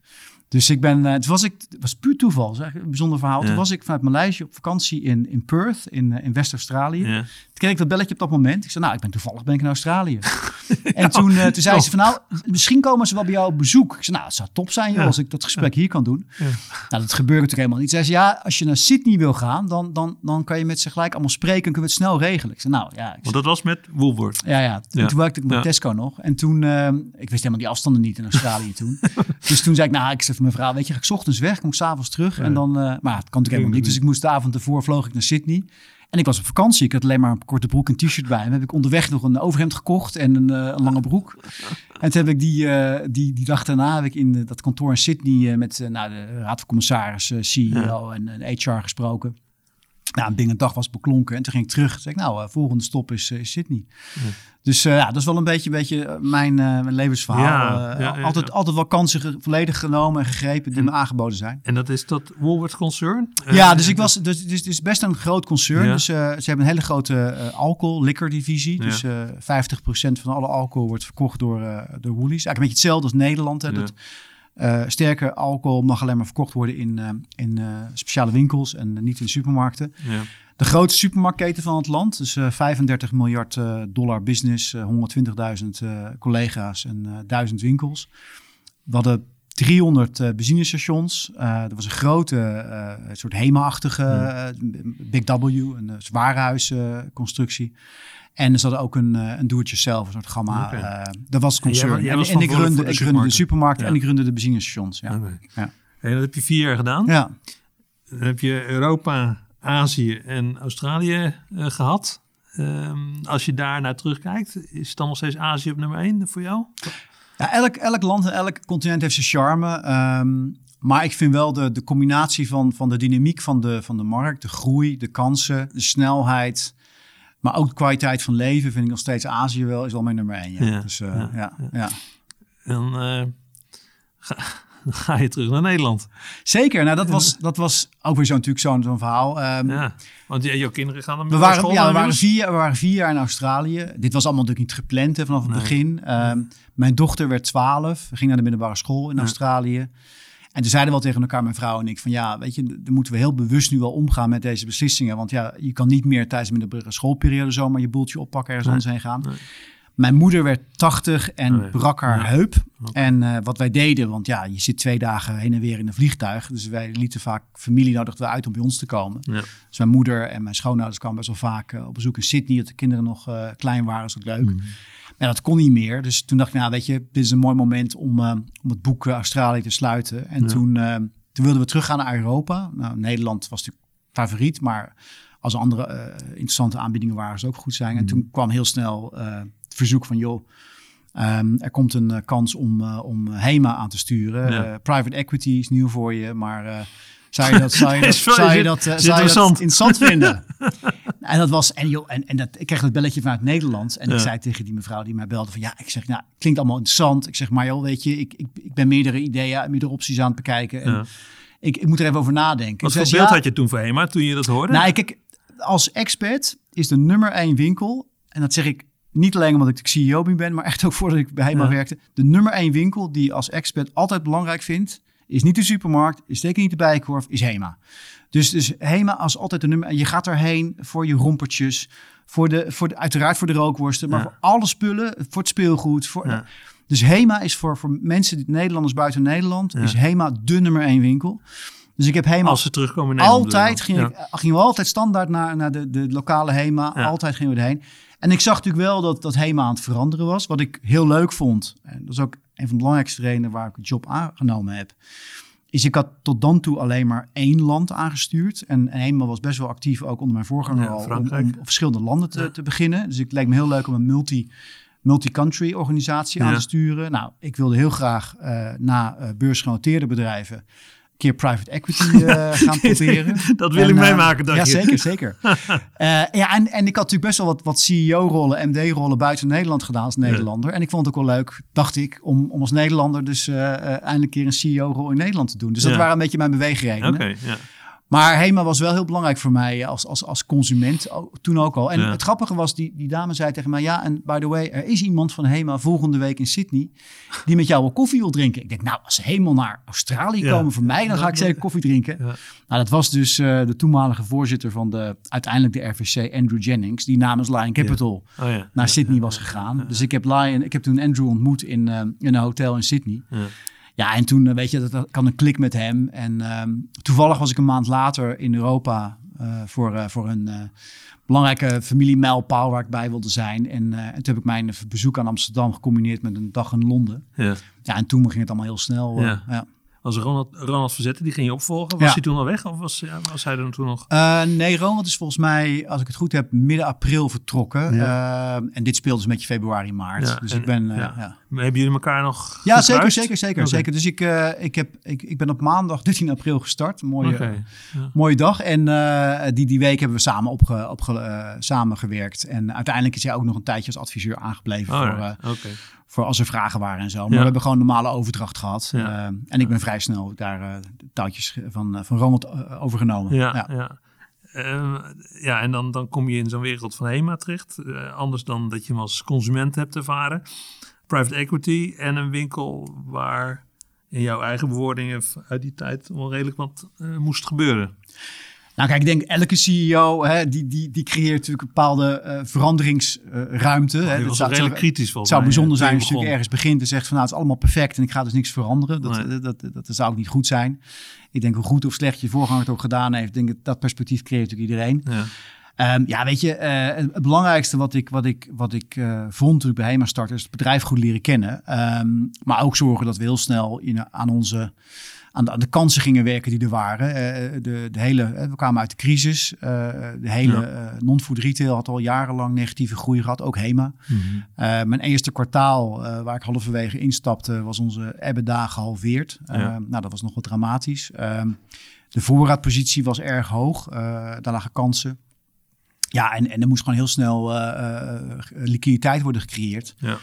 Dus ik ben, uh, toen was ik, het was puur toeval, zeg, een bijzonder verhaal. Ja. Toen was ik vanuit Maleisië op vakantie in, in Perth, in, uh, in West-Australië. Ja. Toen kreeg ik dat belletje op dat moment. Ik zei, nou, ik ben toevallig ben ik in Australië. [LAUGHS] en toen, uh, toen zei ze van, nou, misschien komen ze wel bij jou op bezoek. Ik zei, nou, het zou top zijn, joh, als ik dat gesprek hier kan doen. Nou, dat gebeurde natuurlijk helemaal niet. Zei ze, ja, als je naar Sydney wil gaan, dan, dan, dan kan je met ze gelijk allemaal spreken en kunnen we het snel regelen. Ik zei, nou, ja. Want dat was met Woolworth? Ja, ja. Toen, toen werkte ik met Tesco nog. En toen, ik wist helemaal die afstanden niet in Australië toen. [LAUGHS] dus toen zei ik, nou, ik mijn vrouw, weet je, ga ik ochtends weg, kom ik s'avonds terug. Ja. En dan, uh, maar het kan natuurlijk helemaal niet. Dus ik moest de avond ervoor vloog ik naar Sydney. En ik was op vakantie. Ik had alleen maar een korte broek en t-shirt bij. En heb ik onderweg nog een overhemd gekocht en een, uh, een lange broek. En toen heb ik die, uh, die, die dag daarna heb ik in dat kantoor in Sydney met nou, de raad van commissaris, CEO ja. en, en HR gesproken. Binnen een dag was beklonken. En toen ging ik terug. Toen zei ik, nou, uh, volgende stop is, uh, is Sydney. Ja. Dus uh, ja, dat is wel een beetje, beetje mijn, mijn levensverhaal. Ja, ja, altijd, altijd wel kansen volledig genomen en gegrepen die en, me aangeboden zijn. En dat is dat Woolworth Concern? ja, dus ik was, dus, dus, dus best een groot concern. Dus ze hebben een hele grote alcohol, liquor divisie. Dus 50% van alle alcohol wordt verkocht door, door Woolies. Eigenlijk een beetje hetzelfde als Nederland. Hè, dat, uh, sterke alcohol mag alleen maar verkocht worden in, uh, in uh, speciale winkels en niet in supermarkten. Ja. De grootste supermarktketen van het land, dus 35 miljard dollar business, 120.000 collega's en 1000 winkels. We hadden 300 benzinestations. er was een grote, soort HEMA-achtige Big W, een zwaarhuisconstructie. En er zat ook een, uh, een doertje zelf, een soort gamma. Okay. Uh, dat was concern. Jij, en, en ik, runde, de ik runde de supermarkt ja. en ik runde de benzinestations. Ja. Okay. ja. En dat heb je vier jaar gedaan. Ja. Dan heb je Europa, Azië en Australië uh, gehad. Um, als je daar naar terugkijkt, is het dan nog steeds Azië op nummer één voor jou? Ja, elk, elk land en elk continent heeft zijn charme. Um, maar ik vind wel de, de combinatie van, van de dynamiek van de, van de markt, de groei, de kansen, de snelheid maar ook de kwaliteit van leven vind ik nog steeds Azië wel, is wel mijn nummer één. Ja. dus, uh, ja, ja, ja. Dan uh, ga, [LAUGHS] ga, je terug naar Nederland. Zeker, nou dat was, dat was ook weer zo natuurlijk zo'n verhaal. Um, ja, want jouw kinderen gaan dan we waren, school Ja, we waren, vier, we waren vier jaar in Australië. Dit was allemaal natuurlijk niet gepland hè, vanaf het nee. begin. Um, mijn dochter werd twaalf, ging naar de middelbare school in Australië. En toen zeiden we wel tegen elkaar, mijn vrouw en ik, van ja, weet je, dan moeten we heel bewust nu wel omgaan met deze beslissingen. Want ja, je kan niet meer tijdens de middelbare schoolperiode zomaar je boeltje oppakken ergens anders heen gaan. Mijn moeder werd 80 en brak haar heup. En uh, wat wij deden, want ja, je zit twee dagen heen en weer in een vliegtuig. Dus wij lieten vaak familie nodigden we uit om bij ons te komen. Ja. Dus mijn moeder en mijn schoonouders kwamen best wel vaak uh, op bezoek in Sydney. Dat de kinderen nog uh, klein waren, was ook leuk. Mm. Maar dat kon niet meer. Dus toen dacht ik, nou weet je, dit is een mooi moment om, uh, om het boek Australië te sluiten. En toen, uh, toen wilden we teruggaan naar Europa. Nou, Nederland was natuurlijk favoriet, maar als er andere uh, interessante aanbiedingen waren, zou ook goed zijn. En mm. toen kwam heel snel het verzoek van, joh, um, er komt een kans om, om HEMA aan te sturen. Ja. private equity is nieuw voor je, maar zou je dat, zou je [LAUGHS] dat, zou je dat, zou je dat interessant vinden? [LAUGHS] En dat was, en, joh, en, en dat, ik kreeg dat belletje vanuit Nederland. En ik zei tegen die mevrouw die mij belde van ja, ik zeg, nou, klinkt allemaal interessant. Ik zeg, maar joh, weet je, ik, ik, ik ben meerdere ideeën, meerdere opties aan het bekijken. En ja. ik, ik moet er even over nadenken. Wat voor beeld had je toen voor HEMA, toen je dat hoorde? Nou, kijk, als expert is de nummer één winkel, en dat zeg ik niet alleen omdat ik de CEO ben, maar echt ook voordat ik bij HEMA werkte. De nummer één winkel die als expert altijd belangrijk vindt, is niet de supermarkt, is zeker niet de bijkorf, is HEMA. Dus, dus HEMA als altijd de nummer. Je gaat erheen voor je rompertjes, voor de, voor de, uiteraard voor de rookworsten, maar voor alle spullen, voor het speelgoed. Voor, ja. Dus HEMA is voor, voor mensen, Nederlanders buiten Nederland, is HEMA de nummer één winkel. Dus ik heb HEMA... Als ze terugkomen in Altijd ging, ik, gingen we altijd standaard naar, naar de, de lokale HEMA. Altijd gingen we erheen. En ik zag natuurlijk wel dat, dat HEMA aan het veranderen was. Wat ik heel leuk vond. En dat is ook een van de belangrijkste redenen waar ik een job aangenomen heb is ik had tot dan toe alleen maar één land aangestuurd. En, en eenmaal was best wel actief ook onder mijn voorganger ja, al om, om, verschillende landen te, ja. te, beginnen. Dus het leek me heel leuk om een multi, multi-country organisatie ja. aan te sturen. Nou, ik wilde heel graag uh, na uh, beursgenoteerde bedrijven keer private equity uh, [LAUGHS] gaan proberen. dat wil en, ik meemaken, uh, Ja, je. zeker, zeker. uh, [LAUGHS] ja, en, en ik had natuurlijk best wel wat, wat CEO-rollen, MD-rollen buiten Nederland gedaan als Nederlander. Ja. En ik vond het ook wel leuk, dacht ik, om, om als Nederlander dus eindelijk keer een CEO-rol in Nederland te doen. Dus dat ja. waren een beetje mijn beweegredenen. Oké, okay, ja. Maar HEMA was wel heel belangrijk voor mij als, als, als consument, toen ook al. En ja. het grappige was, die, die dame zei tegen mij... ja, en by the way, er is iemand van HEMA volgende week in Sydney... die met jou wel koffie wil drinken. Ik denk, nou, als ze helemaal naar Australië ja. komen voor mij... dan ga ik zeker koffie drinken. Ja. Nou, dat was dus uh, de toenmalige voorzitter van de... uiteindelijk de RVC, Andrew Jennings... die namens Lion Capital oh, naar Sydney was gegaan. Dus ik heb, Lion, ik heb toen Andrew ontmoet in, uh, in een hotel in Sydney... Ja, en toen, weet je, dat kan een klik met hem. En um, toevallig was ik een maand later in Europa uh, voor, uh, voor een uh, belangrijke familiemijlpaal waar ik bij wilde zijn. En, en toen heb ik mijn bezoek aan Amsterdam gecombineerd met een dag in Londen. Ja, ja en toen ging het allemaal heel snel. Ja. ja. Was Ronald, Ronald Verzetten, die ging je opvolgen. Was ja. hij toen al weg of was, was hij er toen nog? Uh, nee, Ronald is volgens mij, als ik het goed heb, midden april vertrokken. Ja. Uh, en dit speelde dus een beetje februari, maart. Ja, dus en, ik ben... Uh, ja. hebben jullie elkaar nog Ja, zeker, zeker, zeker, zeker. Dus ik, eh, ik, heb, ik, ik ben op maandag 13 april gestart. Mooie, mooie dag. En eh, die, die week hebben we samen, opge, opge, eh, samengewerkt. En uiteindelijk is hij ook nog een tijdje als adviseur aangebleven voor, eh, Alright, Oké. Voor als er vragen waren en zo. Maar Ja. we hebben gewoon een normale overdracht gehad. Ja. Eh, en ik ben vrij snel daar eh, de touwtjes van, eh, van Ronald overgenomen. Ja, ja. Ehm, ja, en dan, dan kom je in zo'n wereld van HEMA terecht. Anders dan dat je hem als consument hebt ervaren. Private equity en een winkel waar in jouw eigen bewoordingen uit die tijd wel redelijk wat moest gebeuren. Nou kijk, ik denk elke CEO, hè, die, die, die creëert natuurlijk een bepaalde eh, veranderingsruimte. hè. Dat zou- redelijk kritisch Het zou bijzonder zijn als je natuurlijk ergens begint en zegt van nou het is allemaal perfect en ik ga dus niks veranderen. Dat, Nee. dat, dat, dat, zou ook niet goed zijn. Ik denk hoe goed of slecht je voorganger het ook gedaan heeft, ik denk dat dat perspectief creëert natuurlijk iedereen. Ja. Ehm, ja, weet je, eh, het, belangrijkste wat ik, wat ik, wat ik eh, vond toen ik bij HEMA startte, is het bedrijf goed leren kennen. Ehm, maar ook zorgen dat we heel snel in, aan onze aan de, aan de kansen gingen werken die er waren. Eh, de, de hele, eh, we kwamen uit de crisis. Eh, de hele Ja. eh, non-food retail had al jarenlang negatieve groei gehad, ook HEMA. Mhm. Eh, mijn eerste kwartaal, eh, waar ik halverwege instapte, was onze EBITDA gehalveerd. Eh, Ja. Nou, dat was nog wat dramatisch. Ehm, de voorraadpositie was erg hoog. Eh, daar lagen kansen. Ja, en, en er moest gewoon heel snel eh, eh, liquiditeit worden gecreëerd. Ja.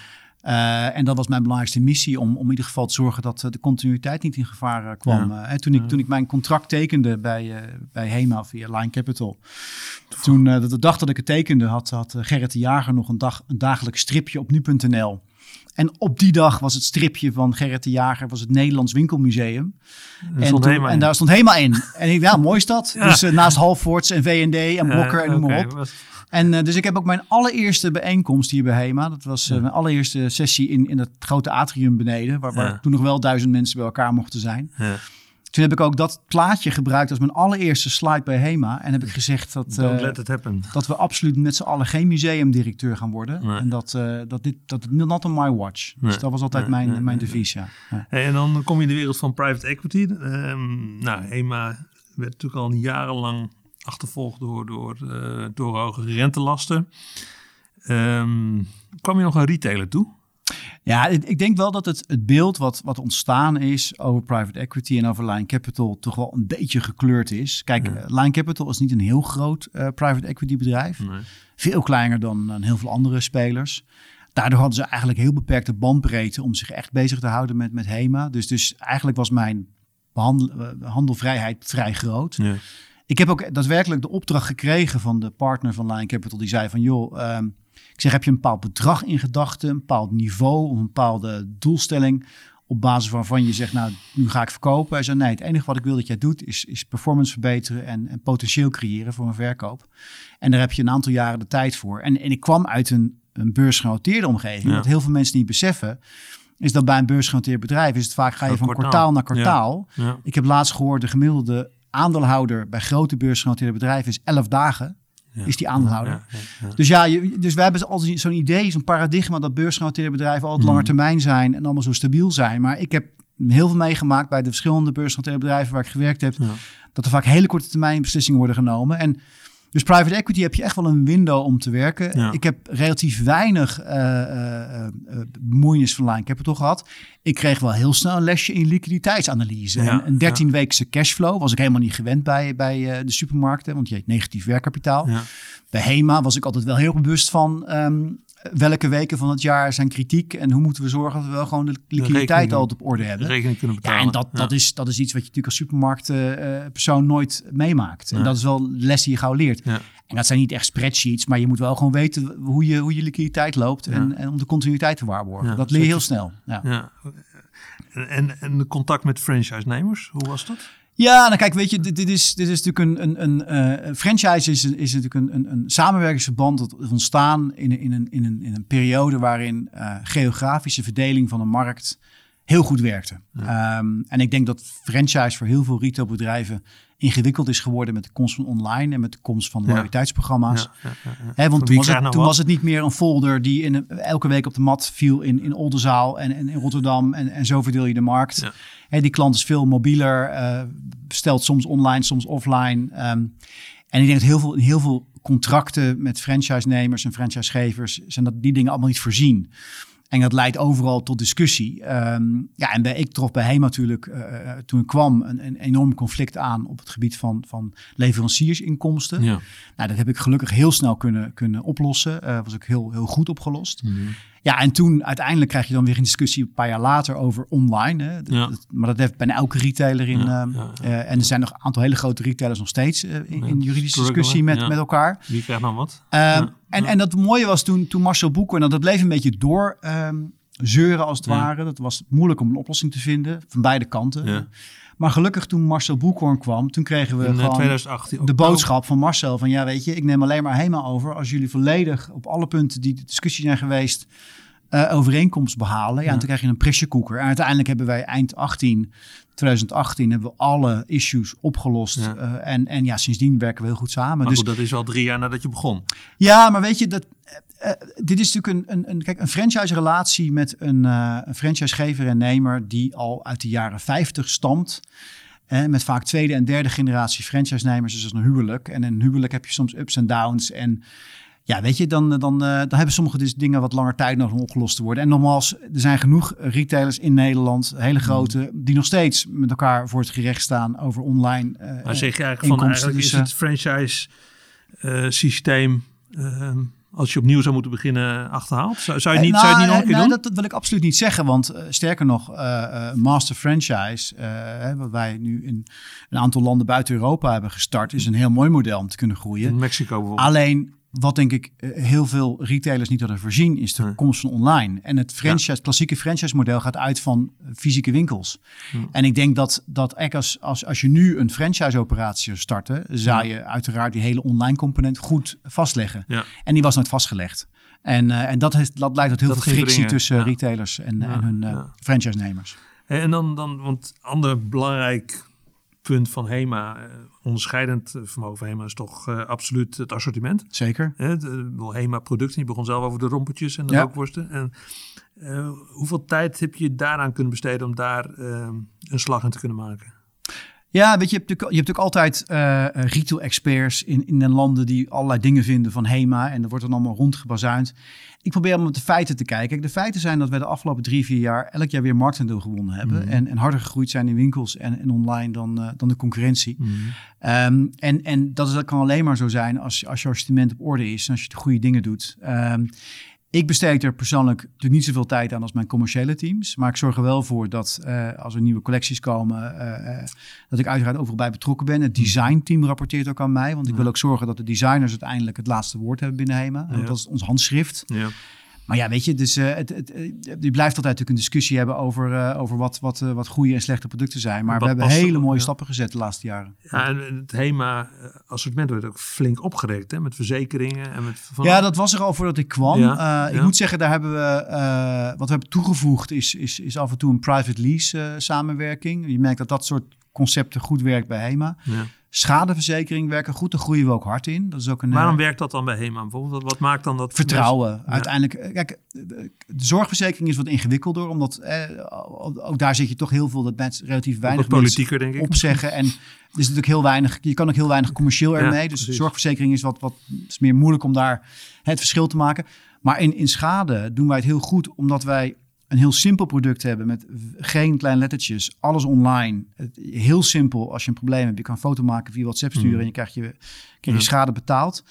Eh, en dat was mijn belangrijkste missie, om, om in ieder geval te zorgen dat eh, de continuïteit niet in gevaar eh, kwam. Ja. En toen, ik, toen ik mijn contract tekende bij, bij HEMA via Line Capital, toen de dag dat ik het tekende, had, had Gerrit de Jager nog een, dag, een dagelijks stripje op nu.nl. En op die dag was het stripje van Gerrit de Jager, was het Nederlands Winkelmuseum. En, stond toen- en daar stond helemaal in. En ik, ja, mooi is dat. Ja. Dus naast Halfords en V&D en Blokker en noem maar op. En eh, dus ik heb ook mijn allereerste bijeenkomst hier bij HEMA. Dat was eh, mijn allereerste sessie in, in het grote atrium beneden. Waar, waar toen nog wel duizend mensen bij elkaar mochten zijn. Ja. Toen heb ik ook dat plaatje gebruikt als mijn allereerste slide bij HEMA. En heb ik gezegd dat, eh, let it happen. dat we absoluut met z'n allen geen museumdirecteur gaan worden. Nee. En dat, eh dat dit, dat not on my watch. Nee. Dus dat was altijd Nee, mijn, mijn devies, ja. Ja. Hey, en dan kom je in de wereld van private equity. Ehm, nou, HEMA werd natuurlijk al jarenlang achtervolgd door, door, eh, door hogere rentelasten. Ehm, kwam je nog een retailer toe? Ja, ik, denk wel dat het, het beeld wat, wat ontstaan is over private equity en over Line Capital toch wel een beetje gekleurd is. Kijk, Ja. eh, Line Capital is niet een heel groot eh, private equity bedrijf. Nee. Veel kleiner dan, dan heel veel andere spelers. Daardoor hadden ze eigenlijk heel beperkte bandbreedte om zich echt bezig te houden met, met HEMA. Dus, dus eigenlijk was mijn handelvrijheid vrij groot. Ja. Ik heb ook daadwerkelijk de opdracht gekregen van de partner van Line Capital. Die zei van, joh, ehm, ik zeg, heb je een bepaald bedrag in gedachten, een bepaald niveau, of een bepaalde doelstelling op basis waarvan je zegt, nou, nu ga ik verkopen. Hij zei, nee, het enige wat ik wil dat jij doet is, is performance verbeteren en, en potentieel creëren voor een verkoop. En daar heb je een aantal jaren de tijd voor. En, en ik kwam uit een, een beursgenoteerde omgeving. Ja. Wat heel veel mensen niet beseffen, is dat bij een beursgenoteerd bedrijf is het vaak, ga je van kwartaal. kwartaal naar Ja. kwartaal. Ja. Ik heb laatst gehoord, de gemiddelde aandeelhouder bij grote beursgenoteerde bedrijven is 11 dagen. Ja. Is die aandeelhouder. Ja, ja, ja. Dus ja, je, dus wij hebben altijd zo'n idee, zo'n paradigma dat beursgenoteerde bedrijven altijd Mhm. langer termijn zijn en allemaal zo stabiel zijn. Maar ik heb heel veel meegemaakt bij de verschillende beursgenoteerde bedrijven waar ik gewerkt heb, dat er vaak hele korte termijn beslissingen worden genomen. En dus private equity heb je echt wel een window om te werken. Ja. Ik heb relatief weinig eh, eh, eh, bemoeienis van Line Capital gehad. Ik kreeg wel heel snel een lesje in liquiditeitsanalyse. Ja, En een 13-weekse cashflow was ik helemaal niet gewend bij, bij de supermarkten, want je hebt negatief werkkapitaal. Bij HEMA was ik altijd wel heel bewust van ehm, welke weken van het jaar zijn kritiek en hoe moeten we zorgen dat we wel gewoon de liquiditeit rekening- altijd op orde hebben. Rekening kunnen betalen. Ja, en dat, dat, is, dat is iets wat je natuurlijk als supermarktpersoon nooit meemaakt. En dat is wel les die je gauw leert. En dat zijn niet echt spreadsheets, maar je moet wel gewoon weten hoe je, hoe je liquiditeit loopt en, en om de continuïteit te waarborgen. Dat leer je heel snel. Ja. Ja. En, en de contact met franchise-nemers, hoe was dat? Ja, nou kijk, weet je, dit, dit is, dit is natuurlijk een, een, een eh, franchise is, is natuurlijk een, een, een samenwerkingsverband dat ontstaan in, een- in, een, in, een, in een periode waarin eh, geografische verdeling van de markt heel goed werkte. Ehm, en ik denk dat franchise voor heel veel retailbedrijven ingewikkeld is geworden met de komst van online en met de komst van loyaliteitsprogramma's. Ja, want toen, was het, nou toen wat? was het niet meer een folder die in, een- elke week op de mat viel in, in Oldenzaal en, en in Rotterdam. En, en zo verdeel je de markt. Hè, die klant is veel mobieler, eh, bestelt soms online, soms offline. Ehm, en ik denk dat heel veel, heel veel contracten met franchise-nemers en franchisegevers zijn dat die dingen allemaal niet voorzien. En dat leidt overal tot discussie. Ehm, ja, en bij, ik trof bij HEMA natuurlijk, uh, toen ik kwam, een, een, enorm conflict aan op het gebied van, van leveranciersinkomsten. Ja. Nou, dat heb ik gelukkig heel snel kunnen, kunnen oplossen. Uh, was ook heel, heel goed opgelost. Mm ja, en toen uiteindelijk krijg je dan weer een discussie een paar jaar later over online. Hè. Ja. maar dat heeft bijna elke retailer in. Ja, ehm, uh, en er zijn nog een aantal hele grote retailers nog steeds uh, in, in, juridische discussie met, met elkaar. Wie krijgt dan wat? Uh, en, en dat mooie was toen, toen Marcel Boeker, en dat bleef een beetje door um, zeuren als het ware. Dat was moeilijk om een oplossing te vinden van beide kanten. Maar gelukkig toen Marcel Boekhoorn kwam, toen kregen we in, gewoon 2018, de boodschap van Marcel van ja weet je, ik neem alleen maar helemaal over als jullie volledig op alle punten die de discussie zijn geweest uh, overeenkomst behalen. Ja, en toen krijg je een pressure. En uiteindelijk hebben wij eind 18, 2018, hebben we alle issues opgelost. Ja. Uh, en, en ja, sindsdien werken we heel goed samen. Maar dus, goed, dat is al drie jaar nadat je begon. Ja, maar weet je, dat, uh, dit is natuurlijk een, een, een, kijk, een franchise-relatie met een, een franchisegever en nemer die al uit de jaren 50 stamt. met vaak tweede en derde generatie franchise-nemers. Dus dat is een huwelijk. En in een huwelijk heb je soms ups en downs. En ja, weet je, dan, dan, dan hebben sommige dus dingen wat langer tijd nodig om opgelost te worden. En nogmaals, er zijn genoeg retailers in Nederland, hele mm. grote, die nog steeds met elkaar voor het gerecht staan over online. Uh, maar zeg je eigenlijk van eigenlijk is het franchise uh, systeem. Uh, als je opnieuw zou moeten beginnen achterhaald? Zou, zou je, niet, nou, zou je het niet nog een keer nou, doen? Dat, dat, wil ik absoluut niet zeggen. Want uh, sterker nog, uh, uh, Master Franchise, wat wij nu in een aantal landen buiten Europa hebben gestart, is een heel mooi model om te kunnen groeien. In Mexico bijvoorbeeld. Alleen wat denk ik eh, heel veel retailers niet hadden voorzien, is de komst van online. En het franchise, klassieke franchise-model gaat uit van fysieke winkels. En ik denk dat, dat als, als, als je nu een franchise-operatie starten, zou je uiteraard die hele online component goed vastleggen. En die was nooit vastgelegd. En, uh, en dat, heeft, dat leidt tot heel veel frictie tussen retailers en, en hun uh, franchise-nemers. En dan, dan, want ander belangrijk punt van HEMA, uh, onderscheidend vermogen van HEMA is toch uh, absoluut het assortiment. Zeker. Uh, de, HEMA producten, je begon zelf over de rompetjes en de ja. rookworsten. En hoeveel tijd heb je daaraan kunnen besteden om daar een slag in te kunnen maken? Ja, weet je, je hebt natuurlijk, je hebt natuurlijk altijd uh, retail-experts in, in de landen die allerlei dingen vinden van HEMA. En dat wordt dan allemaal rondgebazuind. Ik probeer om met de feiten te kijken. De feiten zijn dat wij de afgelopen drie, vier jaar elk jaar weer marktaandeel gewonnen hebben. Mm. En, en harder gegroeid zijn in winkels en, en online dan, uh, dan de concurrentie. Mm. Um, en, en dat, is, dat kan alleen maar zo zijn als, als je assortiment op orde is en als je de goede dingen doet. Um, ik besteed er persoonlijk natuurlijk niet zoveel tijd aan als mijn commerciële teams. Maar ik zorg er wel voor dat uh, als er nieuwe collecties komen, uh, uh, dat ik uiteraard overal bij betrokken ben. Het designteam rapporteert ook aan mij. Want ik wil ook zorgen dat de designers uiteindelijk het laatste woord hebben binnen HEMA. Ja. Dat is ons handschrift. Ja. Maar ja, weet je, dus, uh, het, het, het, je blijft altijd natuurlijk een discussie hebben over, uh, over wat, wat, uh, wat goede en slechte producten zijn. Maar wat we hebben hele mooie ja. stappen gezet de laatste jaren. Ja, en het HEMA-assortiment werd ook flink opgerekt, hè, met verzekeringen. En met van... Ja, dat was er al voordat ik kwam. Ja, ik moet zeggen, daar hebben we, wat we hebben toegevoegd is, is, is af en toe een private lease samenwerking. Je merkt dat dat soort concepten goed werkt bij HEMA. Ja. Schadeverzekering werken goed, daar groeien we ook hard in. Dat is ook een, Waarom werkt dat dan bij HEMA bijvoorbeeld? Wat maakt dan dat? Vertrouwen. Uiteindelijk, kijk, de zorgverzekering is wat ingewikkelder, omdat eh, ook daar zit je toch heel veel dat mensen relatief weinig politieker, denk ik. opzeggen. En er is natuurlijk heel weinig, je kan ook heel weinig commercieel ermee. Ja, dus precies. zorgverzekering is wat, wat is meer moeilijk om daar het verschil te maken. Maar in, in schade doen wij het heel goed, omdat wij een heel simpel product hebben met geen kleine lettertjes, alles online. Het, heel simpel, als je een probleem hebt, je kan een foto maken via WhatsApp sturen mm. en je krijgt je, krijg je schade betaald.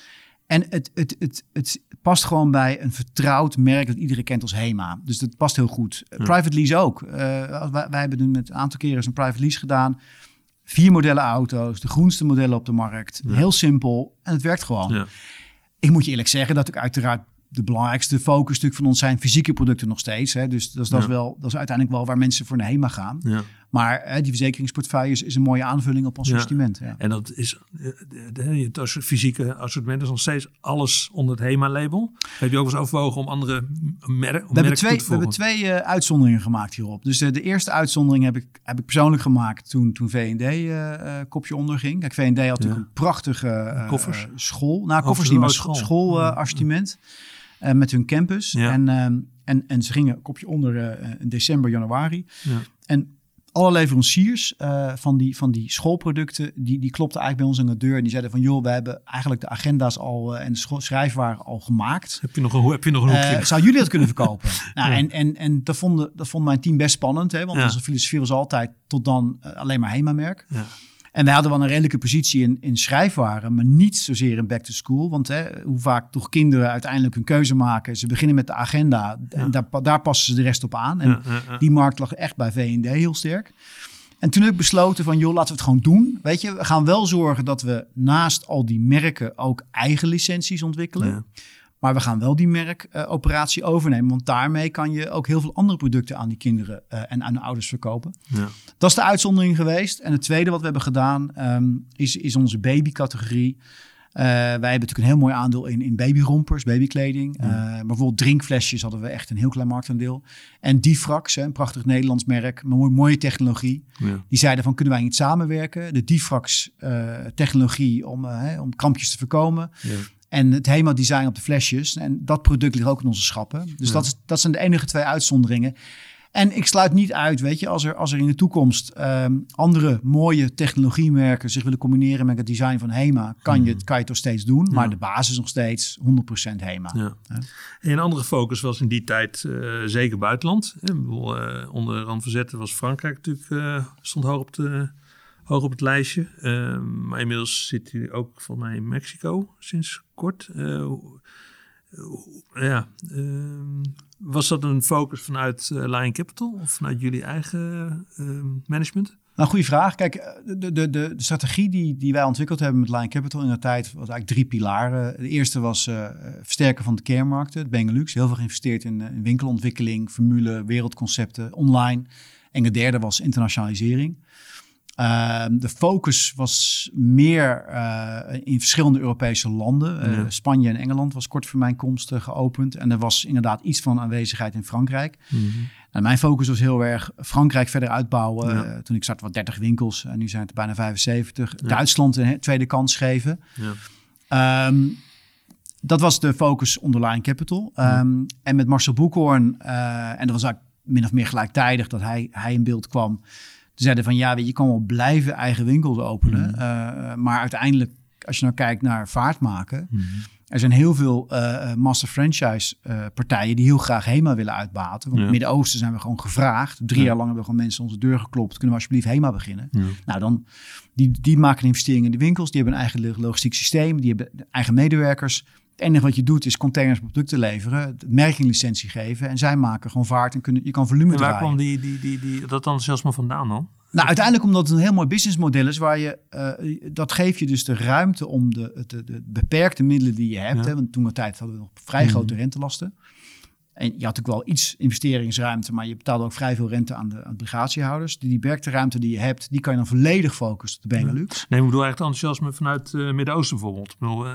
En het, het, het, het past gewoon bij een vertrouwd merk dat iedereen kent als HEMA. Dus dat past heel goed. Ja. Private lease ook. Uh, wij, wij, hebben met een aantal keren een private lease gedaan. Vier modellen auto's, de groenste modellen op de markt. Ja. Heel simpel en het werkt gewoon. Ik moet je eerlijk zeggen dat ik uiteraard de belangrijkste focus natuurlijk van ons zijn fysieke producten nog steeds. Hè. Dus dat is, dat, is wel, dat is uiteindelijk wel waar mensen voor naar HEMA gaan. Ja. Maar hè, die verzekeringsportefeuille is een mooie aanvulling op ons ja. assortiment. Ja. En dat is het fysieke assortiment is nog steeds alles onder het HEMA-label. Heb je ook eens overwogen om andere merken we, hebben twee, we hebben twee uh, uitzonderingen gemaakt hierop. Dus uh, de eerste uitzondering heb ik, heb ik persoonlijk gemaakt toen, toen V&D uh, kopje onder ging. Kijk, V&D had natuurlijk een prachtige koffers. school. Nou, koffers niet, maar school, school assortiment. Uh, met hun campus. Ja. En, uh, en, en ze gingen een kopje onder uh, in december, januari. Ja. En alle leveranciers uh, van, die, van die schoolproducten, die, die klopten eigenlijk bij ons aan de deur. En die zeiden van, joh, we hebben eigenlijk de agenda's al uh, en de schrijfwaren al gemaakt. Heb je nog een, heb je nog een hoekje? Uh, zou jullie dat kunnen verkopen? [LAUGHS] nou, ja. En, en, en dat, vonden, dat vond mijn team best spannend, hè, want ja. onze filosofie was altijd tot dan alleen maar HEMA-merk. Ja. En wij hadden wel een redelijke positie in, in schrijfwaren, maar niet zozeer in back to school. Want hè, hoe vaak toch kinderen uiteindelijk een keuze maken. Ze beginnen met de agenda en daar, daar passen ze de rest op aan. En die markt lag echt bij V&D heel sterk. En toen heb ik besloten van, joh, laten we het gewoon doen. Weet je, we gaan wel zorgen dat we naast al die merken ook eigen licenties ontwikkelen. Maar we gaan wel die merkoperatie uh, overnemen. Want daarmee kan je ook heel veel andere producten aan die kinderen uh, en aan de ouders verkopen. Ja. Dat is de uitzondering geweest. En het tweede wat we hebben gedaan um, is, is onze babycategorie. Uh, wij hebben natuurlijk een heel mooi aandeel in, in babyrompers, babykleding. Ja. maar bijvoorbeeld drinkflesjes hadden we echt een heel klein marktaandeel. En Difrax, een prachtig Nederlands merk, mooie, mooie technologie. Ja. Die zeiden van, kunnen wij niet samenwerken? De Difrax technologie om, om krampjes te voorkomen. Ja. En het HEMA-design op de flesjes. En dat product ligt ook in onze schappen. Dus dat, is, dat zijn de enige twee uitzonderingen. En ik sluit niet uit, weet je, als er, als er in de toekomst um, andere mooie technologiemerken zich willen combineren met het design van HEMA, kan, je, het, kan je het nog steeds doen. Maar de basis nog steeds 100% HEMA. Ja. En een andere focus was in die tijd uh, zeker buitenland. Bedoel, uh, onder Rand Verzetten was Frankrijk natuurlijk, uh, stond hoog op de hoog op het lijstje. Uh, maar inmiddels zit hij ook voor mij in Mexico sinds kort. Uh, ja, uh, was dat een focus vanuit Lion Capital of vanuit jullie eigen ehm, management? Nou, goede vraag. Kijk, de, de, de, strategie die, die wij ontwikkeld hebben met Lion Capital in de tijd was eigenlijk drie pilaren. De eerste was versterken van de kernmarkten, het Benelux. Heel veel geïnvesteerd in, in winkelontwikkeling, formule, wereldconcepten, online. En de derde was internationalisering. Uh, de focus was meer uh, in verschillende Europese landen. Uh, ja. Spanje en Engeland was kort voor mijn komst geopend. En er was inderdaad iets van aanwezigheid in Frankrijk. Mm -hmm. nou, mijn focus was heel erg Frankrijk verder uitbouwen. Ja. toen ik startte wat 30 winkels en nu zijn het bijna 75. Ja. Duitsland een tweede kans geven. Um, dat was de focus onder Lion Capital. Um, en met Marcel Boekhoorn, en dat was eigenlijk min of meer gelijktijdig dat hij, hij in beeld kwam zeiden van ja, weet, je kan wel blijven eigen winkels openen. Mm. Uh, maar uiteindelijk, als je nou kijkt naar vaart maken. Mm. Er zijn heel veel uh, master franchise uh, partijen die heel graag HEMA willen uitbaten. Want ja. in het Midden-Oosten zijn we gewoon gevraagd. Drie ja. jaar lang hebben we gewoon mensen onze deur geklopt. Kunnen we alsjeblieft HEMA beginnen? Ja. Nou, dan, die, die maken investeringen in de winkels. Die hebben een eigen logistiek systeem. Die hebben eigen medewerkers. Het enige wat je doet is containers producten leveren, merkinglicentie geven en zij maken gewoon vaart en kunnen, je kan volume en waar draaien. kwam die, die, die, die, dat dan zelfs maar vandaan dan? Nou, uiteindelijk omdat het een heel mooi businessmodel is, waar je, uh, dat geeft je dus de ruimte om de, de, de beperkte middelen die je hebt. Ja. Hè, want toen de tijd hadden we nog vrij grote mm. rentelasten. En je had ook wel iets investeringsruimte, maar je betaalde ook vrij veel rente aan de, aan obligatiehouders. Die beperkte ruimte die je hebt, die kan je dan volledig focussen op de Benelux. Nee, ik bedoel eigenlijk enthousiasme vanuit uh, Midden-Oosten bijvoorbeeld. Ik bedoel, uh,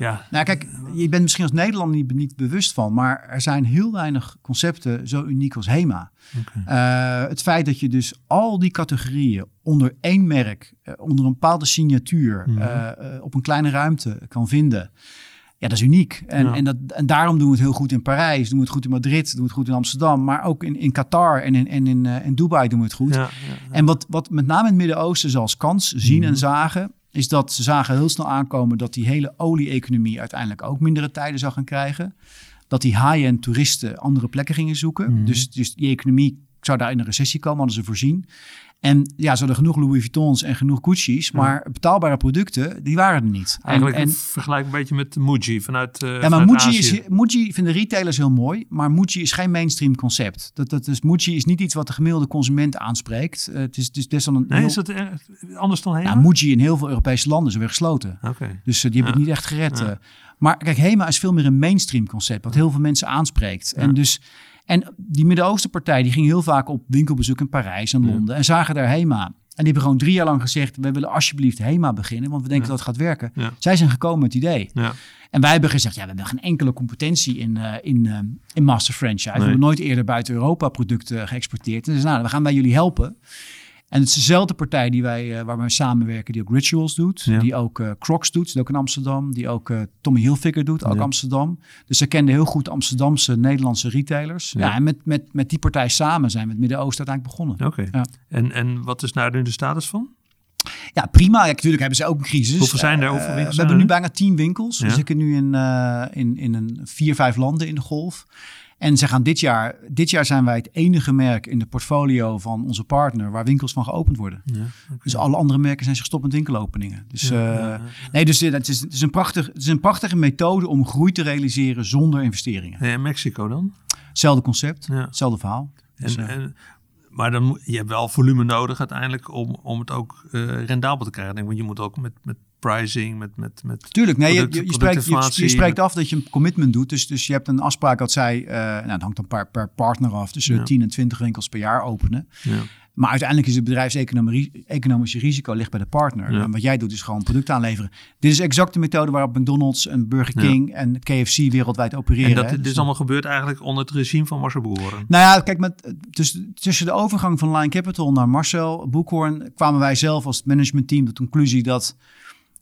ja. Nou kijk, je bent misschien als Nederlander niet, niet bewust van, maar er zijn heel weinig concepten zo uniek als HEMA. Okay. Uh, het feit dat je dus al die categorieën onder één merk, uh, onder een bepaalde signatuur, mm -hmm. uh, op een kleine ruimte kan vinden. Ja, dat is uniek. En, ja. en, dat, en daarom doen we het heel goed in Parijs, doen we het goed in Madrid, doen we het goed in Amsterdam, maar ook in, in Qatar en in, en in, in Dubai doen we het goed. Ja, ja, en wat, wat met name in het Midden-Oosten ze als kans zien mm -hmm. en zagen, is dat ze zagen heel snel aankomen dat die hele olie-economie uiteindelijk ook mindere tijden zou gaan krijgen. Dat die high-end toeristen andere plekken gingen zoeken. Mm. Dus, dus die economie zou daar in een recessie komen, hadden ze voorzien. En ja, ze hadden genoeg Louis Vuittons en genoeg Gucci's, maar betaalbare producten, die waren er niet. Eigenlijk en, en, vergelijk een beetje met Muji vanuit uh, Ja, maar Muji, is, Muji vinden retailers heel mooi, maar Muji is geen mainstream concept. Dat, dat is, Muji is niet iets wat de gemiddelde consument aanspreekt. Uh, het, is, het is best wel een... Nee, heel, is dat er, anders dan Hema? Nou, Muji in heel veel Europese landen is weer gesloten. Okay. Dus uh, die hebben ja. het niet echt gered. Ja. maar kijk, Hema is veel meer een mainstream concept, wat heel veel mensen aanspreekt. En dus... En die Midden-Oosten partij die ging heel vaak op winkelbezoek in Parijs en Londen ja. en zagen daar HEMA. En die hebben gewoon drie jaar lang gezegd: we willen alsjeblieft HEMA beginnen, want we denken ja. dat het gaat werken. Ja. Zij zijn gekomen met het idee. En wij hebben gezegd: ja, we hebben geen enkele competentie in, uh, in, uh, in master franchise. Nee. We hebben nooit eerder buiten Europa producten geëxporteerd. En dus nou, we gaan bij jullie helpen. En het is dezelfde partij die wij, uh, waar wij samenwerken, die ook Rituals doet. Ja. Die ook uh, Crocs doet, ook in Amsterdam. Die ook uh, Tommy Hilfiger doet, ook Ja. Amsterdam. Dus ze kenden heel goed Amsterdamse, Nederlandse retailers. Ja. Ja, en met, met, met die partij samen zijn we het Midden-Oosten uiteindelijk begonnen. Oké. Ja. En, en wat is nou nu de status van? Ja, prima. Ja, natuurlijk hebben ze ook een crisis. Hoeveel zijn er? Eh, Hoeveel winkels we hebben nu bijna tien winkels. We zitten nu in, eh, in, in een vier, vijf landen in de golf. En ze gaan dit jaar, dit jaar zijn wij het enige merk in de portfolio van onze partner waar winkels van geopend worden. Ja. Dus alle andere merken zijn zich stopt met winkelopeningen. Dus, Ja, eh. Nee, dus eh, het is, het, is een prachtig, het is een prachtige methode om groei te realiseren zonder investeringen. En Mexico dan? Hetzelfde concept, hetzelfde verhaal. Dus, En, eh, en, maar dan, je hebt wel volume nodig uiteindelijk om, om het ook eh, rendabel te krijgen. Ik denk, Want je moet ook met, met pricing, met, met, met Tuurlijk, nee, je, product- je, je spreekt, je, spreekt af dat je een commitment doet. Dus, dus je hebt een afspraak dat zij, eh nou, dat hangt dan per, per partner af, tussen Ja. 10 en 20 winkels per jaar openen. ja. Maar uiteindelijk is het bedrijfseconomische risico ligt bij de partner. Ja. En wat jij doet is gewoon product aanleveren. Dit is exact de methode waarop McDonald's en Burger Ja. King en KFC wereldwijd opereren. En dat, hè. dit Dus is allemaal gebeurd eigenlijk onder het regime van Marcel Boeren. Nou ja, kijk, met, dus, tussen de overgang van Line Capital naar Marcel Boekhoorn kwamen wij zelf als managementteam tot de conclusie dat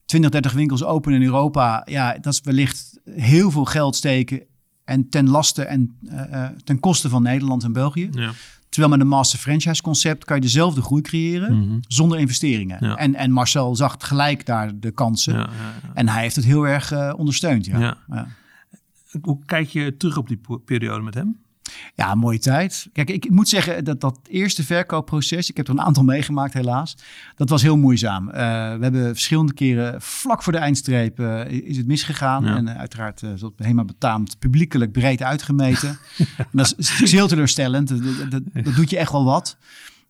20, 30 winkels open in Europa, ja, dat is wellicht heel veel geld steken en ten laste en eh, eh, ten koste van Nederland en België. Ja. Terwijl met een master franchise concept kan je dezelfde groei creëren Mhm. zonder investeringen. Ja. En, en Marcel zag gelijk daar de kansen Ja, en hij heeft het heel erg eh, ondersteund. Ja. Hoe kijk je terug op die periode met hem? Ja, mooie tijd. Kijk, ik moet zeggen dat dat eerste verkoopproces, ik heb er een aantal meegemaakt helaas, dat was heel moeizaam. Eh, we hebben verschillende keren vlak voor de eindstreep eh, is het misgegaan. Ja. En eh, uiteraard is dat helemaal betaamt publiekelijk breed uitgemeten. [LAUGHS] en dat is, is heel teleurstellend. Dat, dat, doet je echt wel wat.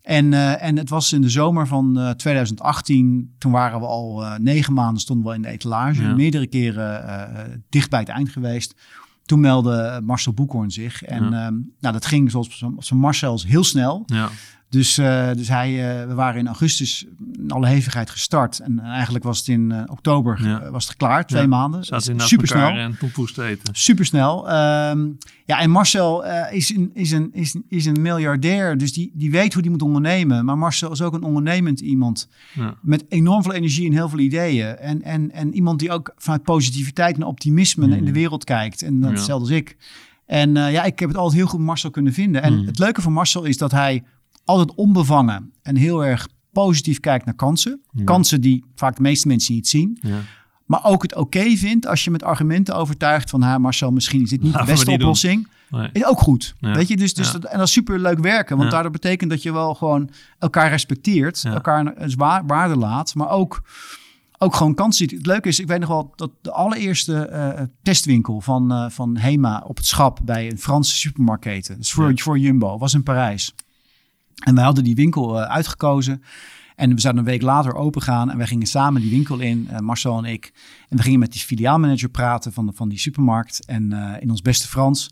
En, en het was in de zomer van uh, 2018, toen waren we al negen maanden stonden we in de etalage. Ja. Meerdere keren dicht bij het eind geweest. Toen meldde Marcel Boekhoorn zich. En ja. um, nou, dat ging zoals van Marcel heel snel. Ja. Dus, uh, dus hij, uh, we waren in augustus in alle hevigheid gestart. En eigenlijk was het in uh, oktober Ja. was het klaar, twee Ja. maanden. Zaten Super snel. en tompoes te eten. Super snel. Um, ja, en Marcel uh, is, een, is, een, is, een, is een miljardair, dus die, die weet hoe die moet ondernemen. Maar Marcel is ook een ondernemend iemand Ja. met enorm veel energie en heel veel ideeën. En, en, en iemand die ook vanuit positiviteit en optimisme Mm. in de wereld kijkt. En dat hetzelfde als ik. En uh, ja, ik heb het altijd heel goed Marcel kunnen vinden. En Mm. het leuke van Marcel is dat hij altijd onbevangen en heel erg positief kijkt naar kansen. Ja. Kansen die vaak de meeste mensen niet zien. Ja. Maar ook het oké vindt als je met argumenten overtuigt van... Ha, Marcel, misschien is dit niet Laten de beste oplossing. Nee. Is ook goed. Ja. Weet je, dus, dus dat, en dat is super leuk werken. Want daardoor betekent dat je wel gewoon elkaar respecteert. Elkaar een zwaar- waarde laat. Maar ook, ook gewoon kansen ziet. Het leuke is, ik weet nog wel dat de allereerste eh, testwinkel van, eh, van Hema op het schap... bij een Franse supermarktketen. Dus voor, Ja. voor Jumbo. Was in Parijs. En wij hadden die winkel eh, uitgekozen. En we zouden een week later open gaan. En wij gingen samen die winkel in, eh, Marcel en ik. En we gingen met die filiaalmanager praten van, de, van die supermarkt. En eh, in ons beste Frans.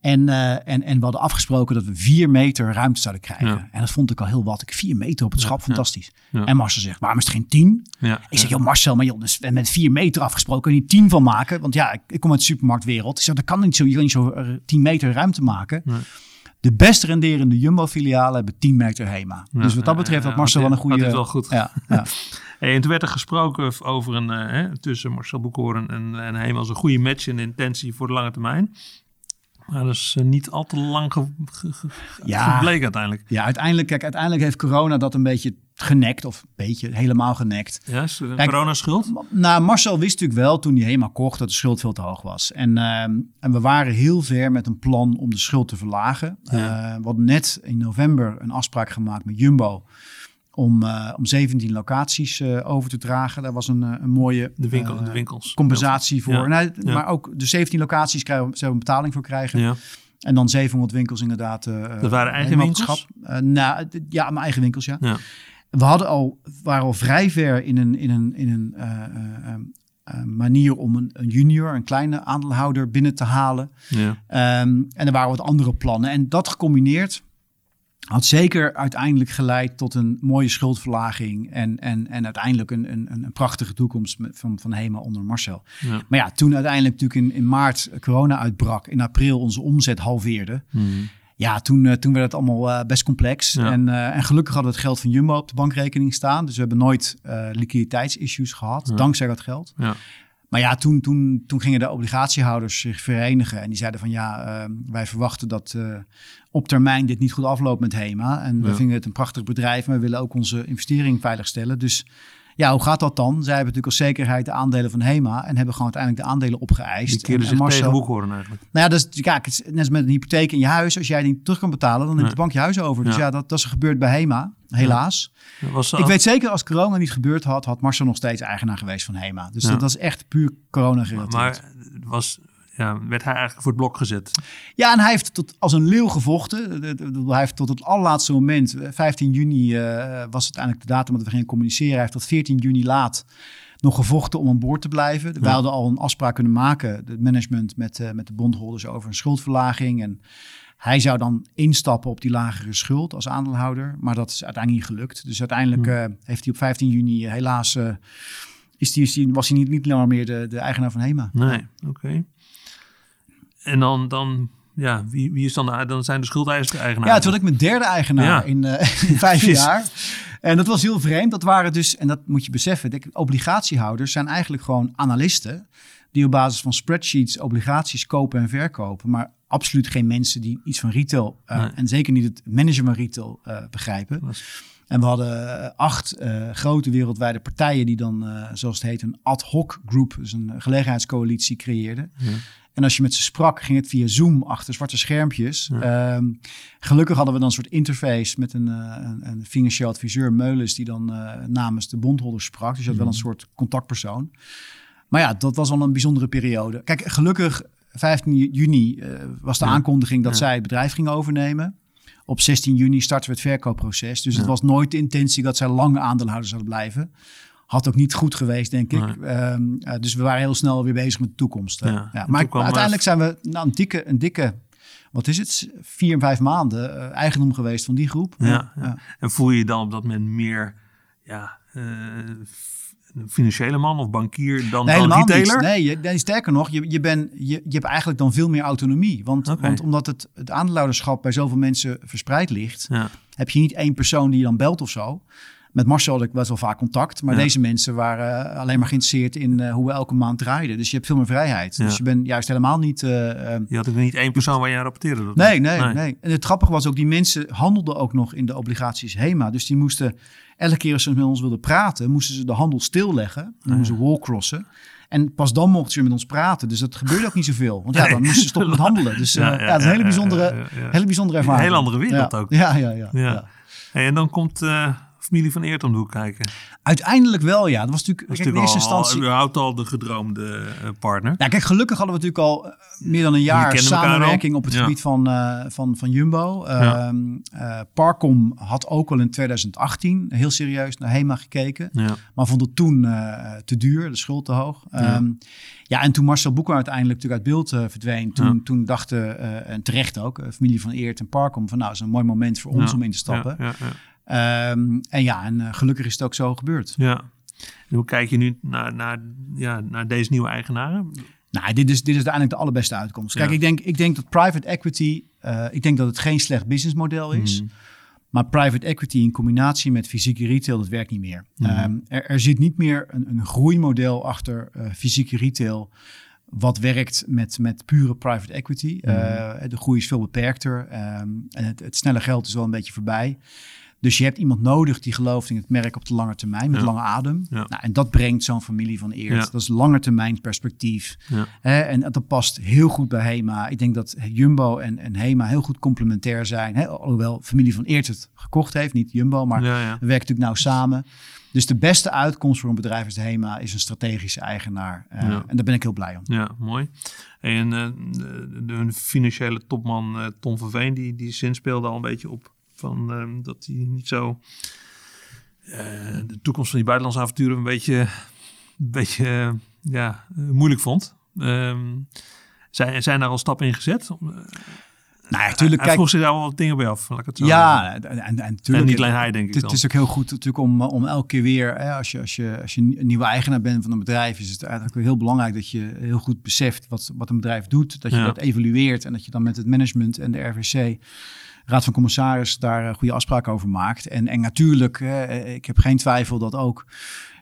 En, en, en we hadden afgesproken dat we vier meter ruimte zouden krijgen. Ja. En dat vond ik al heel wat. Ik vier meter op het schap, ja. fantastisch. Ja. En Marcel zegt, waarom is het geen tien? Ik zeg, joh Marcel, maar joh, dus we hebben met vier meter afgesproken. Kun je niet tien van maken? Want ja, ik, ik kom uit de supermarktwereld. Ik zeg, dat kan niet zo. Je kan niet zo tien meter ruimte maken. Nee. De best renderende Jumbo-filialen hebben 10 meter HEMA. Ja, dus wat dat betreft had Marcel wel een goede... hij het wel goed. Ja, ja. [LAUGHS] Hey, en toen werd er gesproken over een, eh, hè, tussen Marcel Boekhoorn en, en hij was een goede match in intentie voor de lange termijn. Maar dat is eh, niet al te lang ge, ge- ge- Ja. gebleken uiteindelijk. ja, uiteindelijk, kijk, uiteindelijk heeft corona dat een beetje genekt. Of een beetje, helemaal genekt. Ja, is er een Kijk, corona schuld? Nou, Marcel wist natuurlijk wel toen hij HEMA kocht dat de schuld veel te hoog was. En, ehm, en we waren heel ver met een plan om de schuld te verlagen. Ja. Eh, we hadden net in november een afspraak gemaakt met Jumbo om, eh, om 17 locaties eh, over te dragen. Daar was een, eh, een mooie De, winkel, de winkels. compensatie voor. Ja. Ja. Maar ook de 17 locaties krijgen, ze een betaling voor krijgen. Ja. En dan 700 winkels inderdaad. Dat waren eigen winkels? nou, ja, mijn eigen winkels, ja. Ja. We hadden al, waren al vrij ver in een, in een, in een manier om een, een junior, een kleine aandeelhouder binnen te halen. Ja. Ehm, en er waren wat andere plannen. En dat gecombineerd had zeker uiteindelijk geleid tot een mooie schuldverlaging. En, en, en uiteindelijk een, een, een prachtige toekomst van, van Hema onder Marcel. Ja. Maar ja, toen uiteindelijk natuurlijk in, in maart corona uitbrak, in april onze omzet halveerde. Mhm. Ja, toen, uh, toen werd het allemaal uh, best complex. Ja. En, uh, en gelukkig hadden we het geld van Jumbo op de bankrekening staan. Dus we hebben nooit liquiditeitsissues gehad, Ja. dankzij dat geld. Ja. Maar ja, toen, toen, toen gingen de obligatiehouders zich verenigen. En die zeiden van ja, eh, wij verwachten dat eh, op termijn dit niet goed afloopt met HEMA. En we vinden het een prachtig bedrijf, maar we willen ook onze investering veiligstellen. Dus ja, hoe gaat dat dan? Zij hebben natuurlijk als zekerheid de aandelen van HEMA en hebben gewoon uiteindelijk de aandelen opgeëist. Die keerde En- zich Marcel- tegen eigenlijk. nou ja, dat is, kijk, het is net als met een hypotheek in je huis. Als jij die niet terug kan betalen, dan neemt Nee. de bank je huis over. Dus Ja. ja, dat, dat is gebeurd bij HEMA, helaas. Was Ik weet zeker, als corona niet gebeurd had, had Marcel nog steeds eigenaar geweest van HEMA. Dus Ja. dat, dat is echt puur corona maar, gerelateerd. maar was, ja, werd hij eigenlijk voor het blok gezet? Ja, en hij heeft tot, als een leeuw gevochten. De- de- de- Hij heeft tot het allerlaatste moment, eh, 15 juni eh, was uiteindelijk de datum dat we gingen communiceren. Hij heeft tot 14 juni laat nog gevochten om aan boord te blijven. Ja. hadden al een afspraak kunnen maken, het management met, eh, met de bondholders over een schuldverlaging. En hij zou dan instappen op die lagere schuld als aandeelhouder. Maar dat is uiteindelijk niet gelukt. Dus uiteindelijk eh, heeft hij op 15 juni eh, helaas... eh, is die, is die, was hij niet, niet langer meer de, de eigenaar van HEMA. Nee, oké. En dan, dan ja, wie, wie is dan de, dan zijn de schuldeisers de eigenaar? Ja, toen had ik mijn derde eigenaar Ja. in, eh, [LAUGHS] in vijf jaar. En dat was heel vreemd. Dat waren dus, en dat moet je beseffen, de obligatiehouders zijn eigenlijk gewoon analisten die op basis van spreadsheets obligaties kopen en verkopen, maar absoluut geen mensen die iets van retail eh, Nee. en zeker niet het managen van retail eh, begrijpen. En we hadden acht grote wereldwijde partijen die dan, zoals het heet, een ad hoc group, dus een gelegenheidscoalitie creëerden. Ja. En als je met ze sprak, ging het via Zoom achter zwarte schermpjes. Ehm, gelukkig hadden we dan een soort interface met een, eh, een, een financieel adviseur, Meulens, die dan eh, namens de bondholders sprak. Dus je had wel een soort contactpersoon. Maar ja, dat was al een bijzondere periode. Kijk, gelukkig 15 juni eh, was de Ja. aankondiging dat Ja. zij het bedrijf gingen overnemen. Op 16 juni starten we het verkoopproces. Dus het was nooit de intentie dat zij lange aandeelhouder zouden blijven. Had ook niet goed geweest, denk ik. Nee. Ehm, eh, dus we waren heel snel weer bezig met de toekomst. Ja. Ja. En Maar uiteindelijk zijn we nou, een, dikke, een dikke, wat is het, vier, vijf maanden eh, eigendom geweest van die groep. Ja, ja. En voel je je dan op dat moment meer ja, eh, financiële man of bankier dan, Nee, dan retailer? niet. Nee, je, sterker nog, je, je, ben, je, je hebt eigenlijk dan veel meer autonomie. Want, want omdat het, het aandeelhouderschap bij zoveel mensen verspreid ligt, heb je niet één persoon die je dan belt of zo. Met Marcel had ik best wel vaak contact. Maar Ja. deze mensen waren eh, alleen maar geïnteresseerd in eh, hoe we elke maand draaiden. Dus je hebt veel meer vrijheid. Ja. Dus je bent juist helemaal niet... eh, je had ook niet één persoon waar je aan rapporteerde. dat Nee, nee, nee, En het grappige was ook, die mensen handelden ook nog in de obligaties HEMA. Dus die moesten, elke keer als ze met ons wilden praten, moesten ze de handel stilleggen. Dan moesten ze wallcrossen. En pas dan mochten ze met ons praten. Dus dat gebeurde ook niet zoveel. Want ja, dan moesten ze stoppen met handelen. Dus eh, ja, dat is een hele bijzondere, hele bijzondere ervaring. Een hele andere wereld ook. Ja, ja, ja. Hey, en dan komt familie van Eert om de hoek kijken. Uiteindelijk wel, ja. Dat was natuurlijk, Dat kijk, in natuurlijk eerste al, instantie... al, überhaupt al de gedroomde eh, partner. Ja, kijk, gelukkig hadden we natuurlijk al eh, meer dan een jaar samenwerking op het Ja. gebied van, eh, van, van Jumbo. Ja. Ehm, eh, Parcom had ook al in 2018 heel serieus naar HEMA gekeken. Ja, Maar vond het toen te duur, de schuld te hoog. Ja. Ehm, ja, en toen Marcel Boeker uiteindelijk natuurlijk uit beeld verdween, toen, toen dachten, en terecht ook, familie van Eert en Parcom, van nou, is een mooi moment voor ons om in te stappen. Ehm, en ja, en eh, gelukkig is het ook zo gebeurd. Ja. En hoe kijk je nu naar, naar, ja, naar deze nieuwe eigenaren? Nou, dit is, dit is uiteindelijk de allerbeste uitkomst. Kijk, Ja. ik, denk, ik denk dat private equity, eh, ik denk dat het geen slecht businessmodel is. Mhm. Maar private equity in combinatie met fysieke retail, dat werkt niet meer. Mhm. Ehm, er, er zit niet meer een, een groeimodel achter eh, fysieke retail. Wat werkt met, met pure private equity. Eh, de groei is veel beperkter. ehm, en het, het snelle geld is wel een beetje voorbij. Dus je hebt iemand nodig die gelooft in het merk op de lange termijn, met Ja. lange adem. Ja. Nou, en dat brengt zo'n familie van Eert. Ja. Dat is lange termijn perspectief. Hè, en dat past heel goed bij HEMA. Ik denk dat Jumbo en, en HEMA heel goed complementair zijn. Hè? Alhoewel familie van Eert het gekocht heeft, niet Jumbo, maar we werken natuurlijk nauw samen. Dus de beste uitkomst voor een bedrijf als de HEMA is een strategische eigenaar. Eh, Ja. En daar ben ik heel blij om. Ja, mooi. En eh, de, de financiële topman eh, Tom van Veen, die, die zin speelde al een beetje op van eh, dat hij niet zo eh, de toekomst van die buitenlandse avonturen een beetje, een beetje eh, ja, eh, moeilijk vond. Ehm, zijn, zijn daar al stappen in gezet? Nou ja, natuurlijk. Hij vroeg zich daar wel wat dingen bij af. Laat ik het zo ja, en, en, en, natuurlijk. En niet alleen hij, denk ik. Het, het is ook heel goed natuurlijk om, om elke keer weer, hè, als, je, als, je, als je een nieuwe eigenaar bent van een bedrijf, is het eigenlijk heel belangrijk dat je heel goed beseft wat, wat een bedrijf doet. Dat je dat evalueert en dat je dan met het management en de RVC Raad van Commissaris daar goede afspraken over maakt. En, en natuurlijk, ik heb geen twijfel dat ook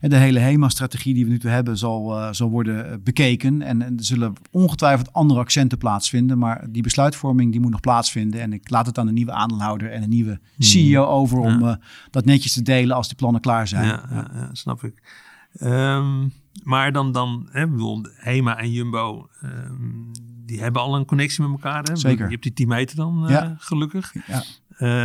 de hele HEMA-strategie die we nu hebben zal, zal worden bekeken. En, en, er zullen ongetwijfeld andere accenten plaatsvinden. Maar die besluitvorming die moet nog plaatsvinden. En ik laat het aan de nieuwe aandeelhouder en een nieuwe hmm. CEO over om dat netjes te delen als die plannen klaar zijn. Ja, ja. ja snap ik. Um, maar dan, dan hè, HEMA en Jumbo, um, die hebben al een connectie met elkaar. Hè? Zeker. Je hebt die 10 meter dan, uh, ja. gelukkig. Ja.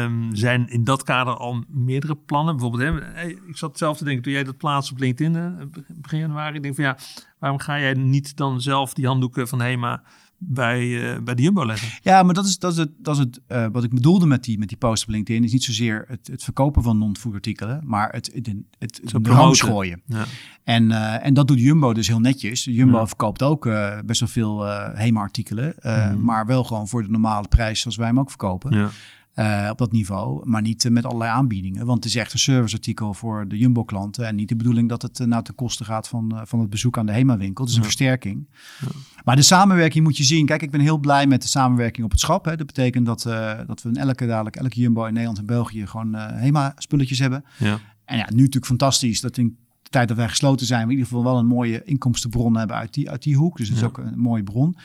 Um, zijn in dat kader al meerdere plannen? Bijvoorbeeld, hè, ik zat zelf te denken, toen jij dat plaatst op LinkedIn uh, begin januari, ik denk van ja, waarom ga jij niet dan zelf die handdoeken van HEMA bij, uh, bij de Jumbo leggen? Ja, maar dat is, dat is het, dat is het uh, wat ik bedoelde met die, met die post op LinkedIn, is niet zozeer het, het verkopen van non-food artikelen, maar het, het, het, het gooien. Ja. En, uh, en dat doet Jumbo dus heel netjes. Jumbo ja. verkoopt ook best wel veel HEMA-artikelen, mm. maar wel gewoon voor de normale prijs zoals wij hem ook verkopen. Ja. Uh, op dat niveau, maar niet uh, met allerlei aanbiedingen. Want het is echt een serviceartikel voor de Jumbo-klanten. En niet de bedoeling dat het uh, nou ten koste gaat van, van het bezoek aan de HEMA-winkel. Het is een versterking. Ja. Maar de samenwerking moet je zien. Kijk, ik ben heel blij met de samenwerking op het schap. Hè. Dat betekent dat, dat we in elke, dadelijk, elke Jumbo in Nederland en België gewoon HEMA-spulletjes hebben. Ja. En ja, nu natuurlijk fantastisch dat in de tijd dat wij gesloten zijn, we in ieder geval wel een mooie inkomstenbron hebben uit die, uit die hoek. Dus het is ook een mooie bron.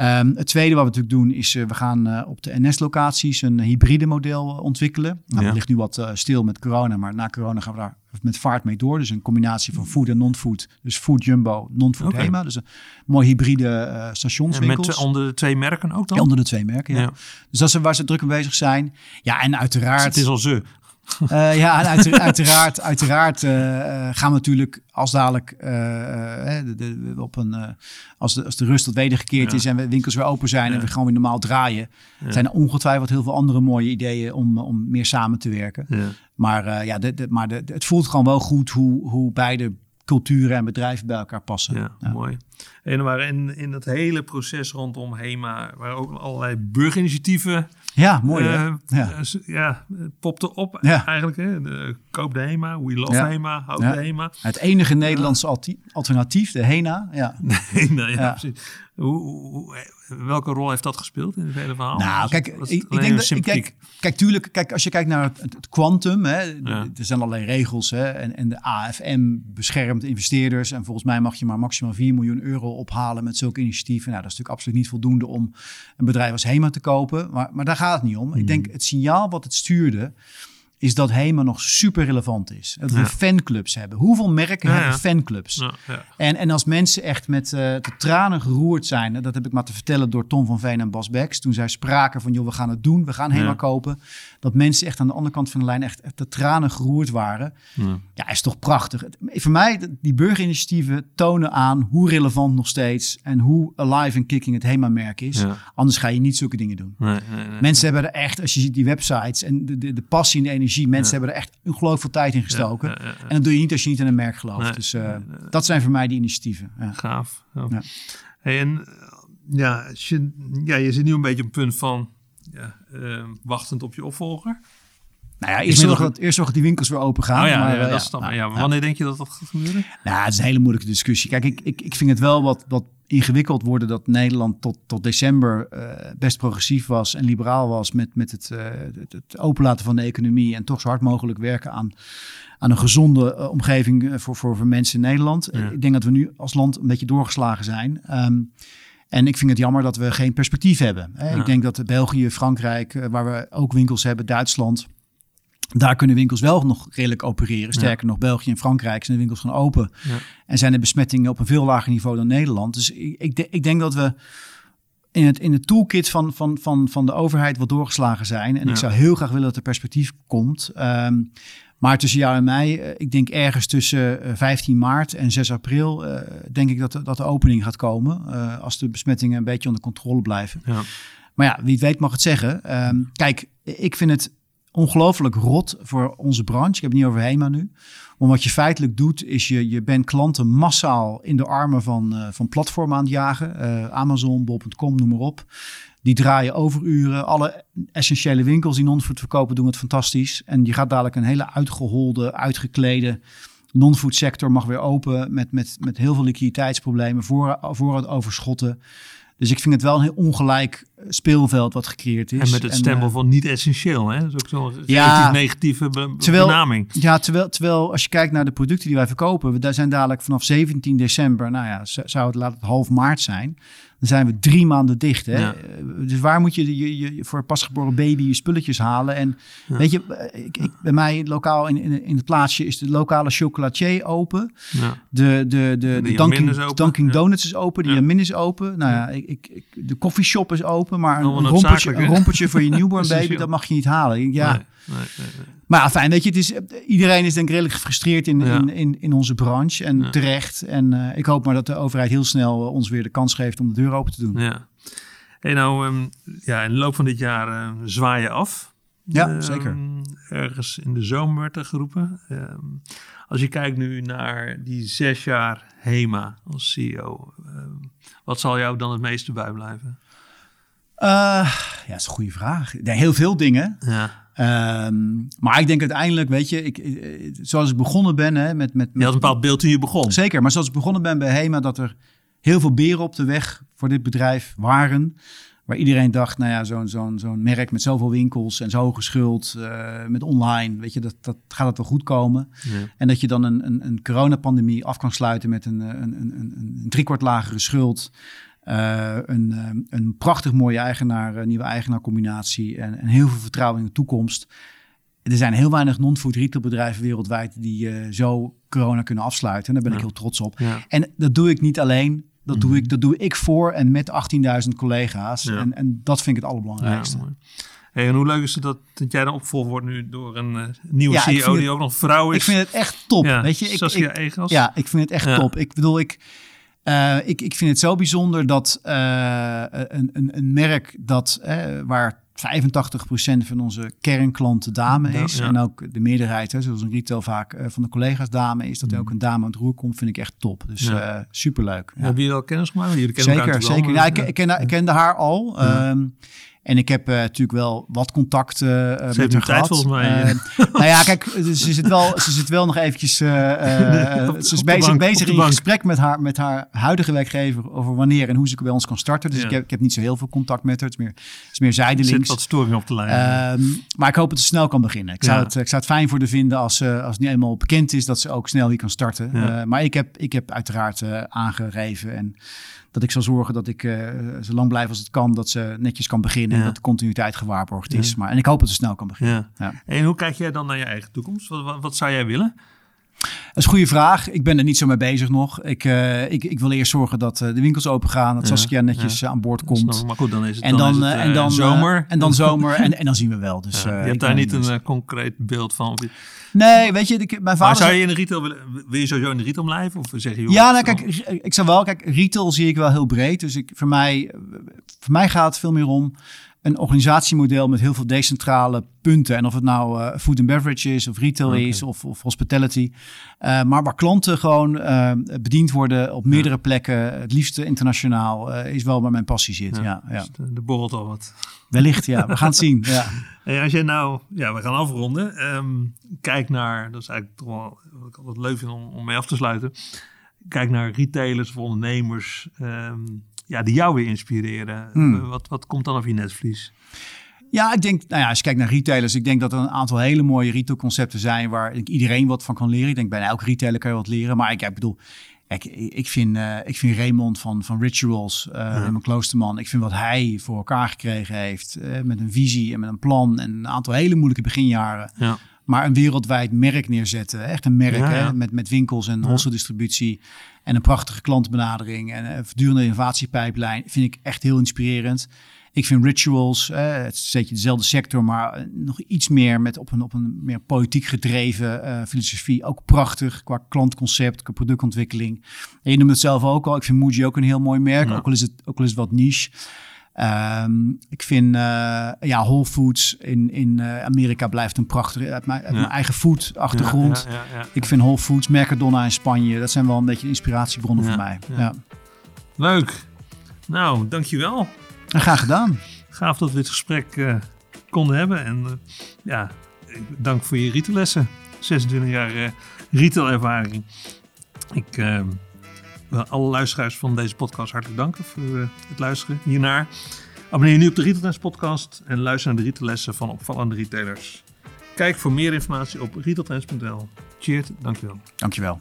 Um, het tweede wat we natuurlijk doen is, uh, we gaan uh, op de NS-locaties een hybride model ontwikkelen. Nou, ja. Dat ligt nu wat stil met corona, maar na corona gaan we daar met vaart mee door. Dus een combinatie van food en non-food. Dus food jumbo, non-food okay. HEMA. Dus een mooi hybride stationswinkels. En met onder de twee merken ook dan? Ja, onder de twee merken, ja. ja. Dus dat is waar ze druk mee bezig zijn. Ja, en uiteraard... Dus het is al ze. Uh, ja, en uit, uiteraard, uiteraard uh, gaan we natuurlijk als dadelijk uh, de, de, op een, als, de, als de rust tot wedergekeerd ja. is en we winkels weer open zijn ja. en we gewoon weer normaal draaien, ja. zijn er ongetwijfeld heel veel andere mooie ideeën om, om meer samen te werken. Maar, ja, de, de, maar de, het voelt gewoon wel goed hoe, hoe beide culturen en bedrijven bij elkaar passen. Ja. mooi. En waar in, in dat hele proces rondom HEMA waren ook allerlei burgerinitiatieven. Ja, mooi. Uh, ja. ja, popte op ja. eigenlijk. Hè. De, koop de HEMA, we love ja. HEMA, houd de HEMA. Het enige Nederlandse alternatief, de HENA. Ja, [LAUGHS] nee, nou, ja, precies. Hoe, hoe, welke rol heeft dat gespeeld in het hele verhaal? Nou, kijk, ik, ik denk dat, kijk, kijk, tuurlijk, kijk, als je kijkt naar het ja. er zijn allerlei regels, hè, en, en de AFM beschermt investeerders, en volgens mij mag je maar maximaal 4 miljoen euro ophalen met zulke initiatieven. Nou, dat is natuurlijk absoluut niet voldoende om een bedrijf als HEMA te kopen, maar, maar daar gaat het niet om. Mm. Ik denk, het signaal wat het stuurde, is dat HEMA nog super relevant is. Dat we ja. fanclubs hebben. Hoeveel merken ja, hebben fanclubs? Ja, en, en als mensen echt met uh, de tranen geroerd zijn, dat heb ik maar te vertellen door Tom van Veen en Bas Beks, toen zij spraken van, joh, we gaan het doen, we gaan HEMA kopen, dat mensen echt aan de andere kant van de lijn echt, echt de tranen geroerd waren. Ja. is toch prachtig. Voor mij, die burgerinitiatieven tonen aan hoe relevant nog steeds en hoe alive en kicking het HEMA-merk is. Anders ga je niet zulke dingen doen. Nee, nee, nee, mensen hebben er echt, als je ziet die websites en de, de, de passie en de energie Mensen hebben er echt ongelooflijk veel tijd in gestoken. En dat doe je niet als je niet in een merk gelooft. dus uh, dat zijn voor mij die initiatieven. Gaaf. Hey, en ja, je, ja, je zit nu een beetje op een punt van ja, uh, wachtend op je opvolger. Nou ja, eerst zorg, dat, eerst dat die winkels weer open gaan. Oh ja, maar, ja, dat ja, wanneer denk je dat dat gaat gebeuren? Nou, het is een hele moeilijke discussie. Kijk, ik, ik, ik vind het wel wat, wat ingewikkeld worden dat Nederland tot, tot december uh, best progressief was en liberaal was met, met het, uh, het, het, openlaten van de economie en toch zo hard mogelijk werken aan, aan een gezonde uh, omgeving voor, voor, voor mensen in Nederland. Ja. Ik denk dat we nu als land een beetje doorgeslagen zijn. Um, en ik vind het jammer dat we geen perspectief hebben. Hè. Ja. Ik denk dat België, Frankrijk, waar we ook winkels hebben, Duitsland, daar kunnen winkels wel nog redelijk opereren. Sterker ja. nog, België en Frankrijk zijn de winkels gewoon open. Ja. En zijn de besmettingen op een veel lager niveau dan Nederland. Dus ik, ik, ik denk dat we in het, in het toolkit van, van, van, van de overheid wat doorgeslagen zijn. En ja. ik zou heel graag willen dat er perspectief komt. Um, maar tussen jou en mij, ik denk ergens tussen 15 maart en 6 april, uh, denk ik dat de, dat de opening gaat komen. Uh, als de besmettingen een beetje onder controle blijven. Ja. Maar ja, wie het weet mag het zeggen. Um, kijk, ik vind het ongelooflijk rot voor onze branche. Ik heb het niet over HEMA nu. Want wat je feitelijk doet, is je, je bent klanten massaal in de armen van, uh, van platformen aan het jagen. Uh, Amazon, bol.com, noem maar op. Die draaien overuren. Alle essentiële winkels die non-food verkopen doen het fantastisch. En je gaat dadelijk een hele uitgeholde, uitgeklede non-food sector mag weer open met, met, met heel veel liquiditeitsproblemen, voor, voorraad overschotten. Dus ik vind het wel een heel ongelijk speelveld wat gecreëerd is. En met het stempel uh, van niet essentieel, hè? Dat is ook zo'n ja, negatieve be terwijl, benaming. Ja, terwijl, terwijl als je kijkt naar de producten die wij verkopen, we, daar zijn dadelijk vanaf 17 december, nou ja, zou het laat het half maart zijn, dan zijn we drie maanden dicht. Hè? Ja. Dus waar moet je, je, je voor pasgeboren baby je spulletjes halen? En ja. weet je, ik, ik, bij mij lokaal in, in, in, het plaatsje is de lokale chocolatier open. Ja. De, de, de, de, Dunkin', Dunkin Donuts is open, de Jamin is open. Nou ja, ik, ik, de coffeeshop is open, maar een, een rompertje, een rompertje voor je [LAUGHS] newborn baby, dat mag je niet halen. Ja. Nee. Nee, nee, maar fijn, weet je, het is, iedereen is denk ik redelijk gefrustreerd in, in, in, in, onze branche en terecht. En uh, ik hoop maar dat de overheid heel snel uh, ons weer de kans geeft om de deur open te doen. Ja. Hey, nou, um, ja, in de loop van dit jaar uh, zwaai je af. Ja, um, zeker. Ergens in de zomer werd er geroepen. Als je kijkt nu naar die zes jaar HEMA als CEO, wat zal jou dan het meeste bijblijven? Uh, ja, dat is een goede vraag. Ja, heel veel dingen. Ja. Um, maar ik denk uiteindelijk, weet je, ik, zoals ik begonnen ben hè, met, met. Je had een bepaald beeld toen je begon. Zeker, maar zoals ik begonnen ben bij HEMA, dat er heel veel beren op de weg voor dit bedrijf waren. Waar iedereen dacht, nou ja, zo'n zo'n zo'n merk met zoveel winkels en zo hoge schuld, uh, met online, weet je, dat, dat gaat het wel goed komen. Ja. En dat je dan een, een, een coronapandemie af kan sluiten met een, een, een, een, een driekwart lagere schuld. Uh, een, een prachtig mooie eigenaar, nieuwe eigenaarcombinatie en, en heel veel vertrouwen in de toekomst. Er zijn heel weinig non-food retailbedrijven wereldwijd die uh, zo corona kunnen afsluiten. En daar ben ik heel trots op. Ja. En dat doe ik niet alleen. Dat, doe ik, dat doe ik voor en met 18.000 collega's. Ja. En, en dat vind ik het allerbelangrijkste. Hey, en hoe leuk is het dat, dat jij dan opgevolgd wordt nu door een uh, nieuwe CEO die ook nog vrouw is? Ik vind het echt top. weet je, ik, Saskia ik, Ja, ik vind het echt top. Ik bedoel, ik uh, ik, ik vind het zo bijzonder dat uh, een, een, een merk dat, uh, waar 85% van onze kernklanten dame is. Ja. En ook de meerderheid, hè, zoals een retail vaak van de collega's dame is. Dat er mm. ook een dame aan het roer komt, vind ik echt top. Dus ja. superleuk. Ja. Hebben jullie al kennis gemaakt? Jullie kennen zeker, zeker. Ja, ik, ik, ken, ik kende haar al. Um, en ik heb uh, natuurlijk wel wat contact uh, ze met haar gehad. volgens mij. Uh, [LAUGHS] nou ja, kijk, ze zit wel, ze zit wel nog eventjes... [LAUGHS] ze is bezig, bezig in gesprek met haar, met haar huidige werkgever... over wanneer en hoe ze bij ons kan starten. Dus ja. ik, heb, ik heb niet zo heel veel contact met haar. Het is meer, het is meer zijdelings. Er zit wat storing op de lijn. Uh, maar ik hoop dat ze snel kan beginnen. Ik zou, het, ik zou het fijn voor de vinden als, als het niet eenmaal bekend is... dat ze ook snel hier kan starten. Ja. maar ik heb, ik heb uiteraard aangegeven... en dat ik zal zorgen dat ik uh, zo lang blijf als het kan, dat ze netjes kan beginnen en dat de continuïteit gewaarborgd is. Maar, en ik hoop dat ze snel kan beginnen. Ja. En hoe kijk jij dan naar je eigen toekomst? Wat, wat, wat, zou jij willen? Dat is een goede vraag. Ik ben er niet zo mee bezig nog. Ik, uh, ik, ik wil eerst zorgen dat uh, de winkels open gaan. Dat Saskia netjes ja. aan boord komt. Maar goed, dan is het, en dan, dan, het, en dan zomer. En dan zomer. [LAUGHS] en, en dan zien we wel. Dus, je hebt daar niet een concreet beeld van? Nee, weet je, mijn vader... Maar zou je in de retail willen, wil je sowieso in de retail blijven? Of zeg je... Ja, nou kijk, ik zou wel, kijk, retail zie ik wel heel breed. Dus ik, voor, mij, voor mij gaat het veel meer om een organisatiemodel met heel veel decentrale punten. En of het nou uh, food and beverage is, of retail okay. is, of, of hospitality. Uh, maar waar klanten gewoon uh, bediend worden op meerdere ja. plekken, het liefste internationaal, is wel waar mijn passie zit. Ja, ja, ja. Dus de borrelt al wat. Wellicht, ja. We gaan het zien. Ja. [LAUGHS] Hey, als jij nou, ja, we gaan afronden. Um, kijk naar, dat is eigenlijk toch wel wat ik altijd leuk vind om, om mee af te sluiten. Kijk naar retailers of ondernemers. Um, ja, die jou weer inspireren. Hmm. Wat, wat komt dan op je netvlies? Ja, ik denk, nou ja, als je kijkt naar retailers, ik denk dat er een aantal hele mooie retailconcepten zijn waar iedereen wat van kan leren. Ik denk bijna elke retailer kan je wat leren. Maar ik, ik bedoel, ik, ik, vind, uh, ik vind Raymond van, van Rituals, uh, ja. mijn kloosterman, ik vind wat hij voor elkaar gekregen heeft uh, met een visie en met een plan en een aantal hele moeilijke beginjaren. Ja. Maar een wereldwijd merk neerzetten. Echt een merk ja, Hè, met, met winkels en wholesale distributie. En een prachtige klantbenadering en een voortdurende innovatiepijplijn. Vind ik echt heel inspirerend. Ik vind rituals, eh, het is je dezelfde sector, maar nog iets meer met op een, op een meer politiek gedreven uh, filosofie. Ook prachtig qua klantconcept, qua productontwikkeling. En je noemt het zelf ook al. Ik vind Muji ook een heel mooi merk, ja. ook, al is het, ook al is het wat niche. Ehm, ik vind uh, ja, Whole Foods in, in uh, Amerika blijft een prachtige, uit mijn, uit mijn eigen food achtergrond. Ja, ja, ik vind Whole Foods, Mercadona in Spanje, dat zijn wel een beetje inspiratiebronnen voor mij. Ja. Leuk. Nou, dankjewel. En graag gedaan. Gaaf dat we dit gesprek uh, konden hebben. En ja, dank voor je retaillessen. 26 jaar retailervaring. Ik wil alle luisteraars van deze podcast hartelijk danken voor uh, het luisteren hiernaar. Abonneer je nu op de Retailers podcast en luister naar de retaillessen van opvallende retailers. Kijk voor meer informatie op retailtrends.nl. Cheers, dankjewel. Dankjewel.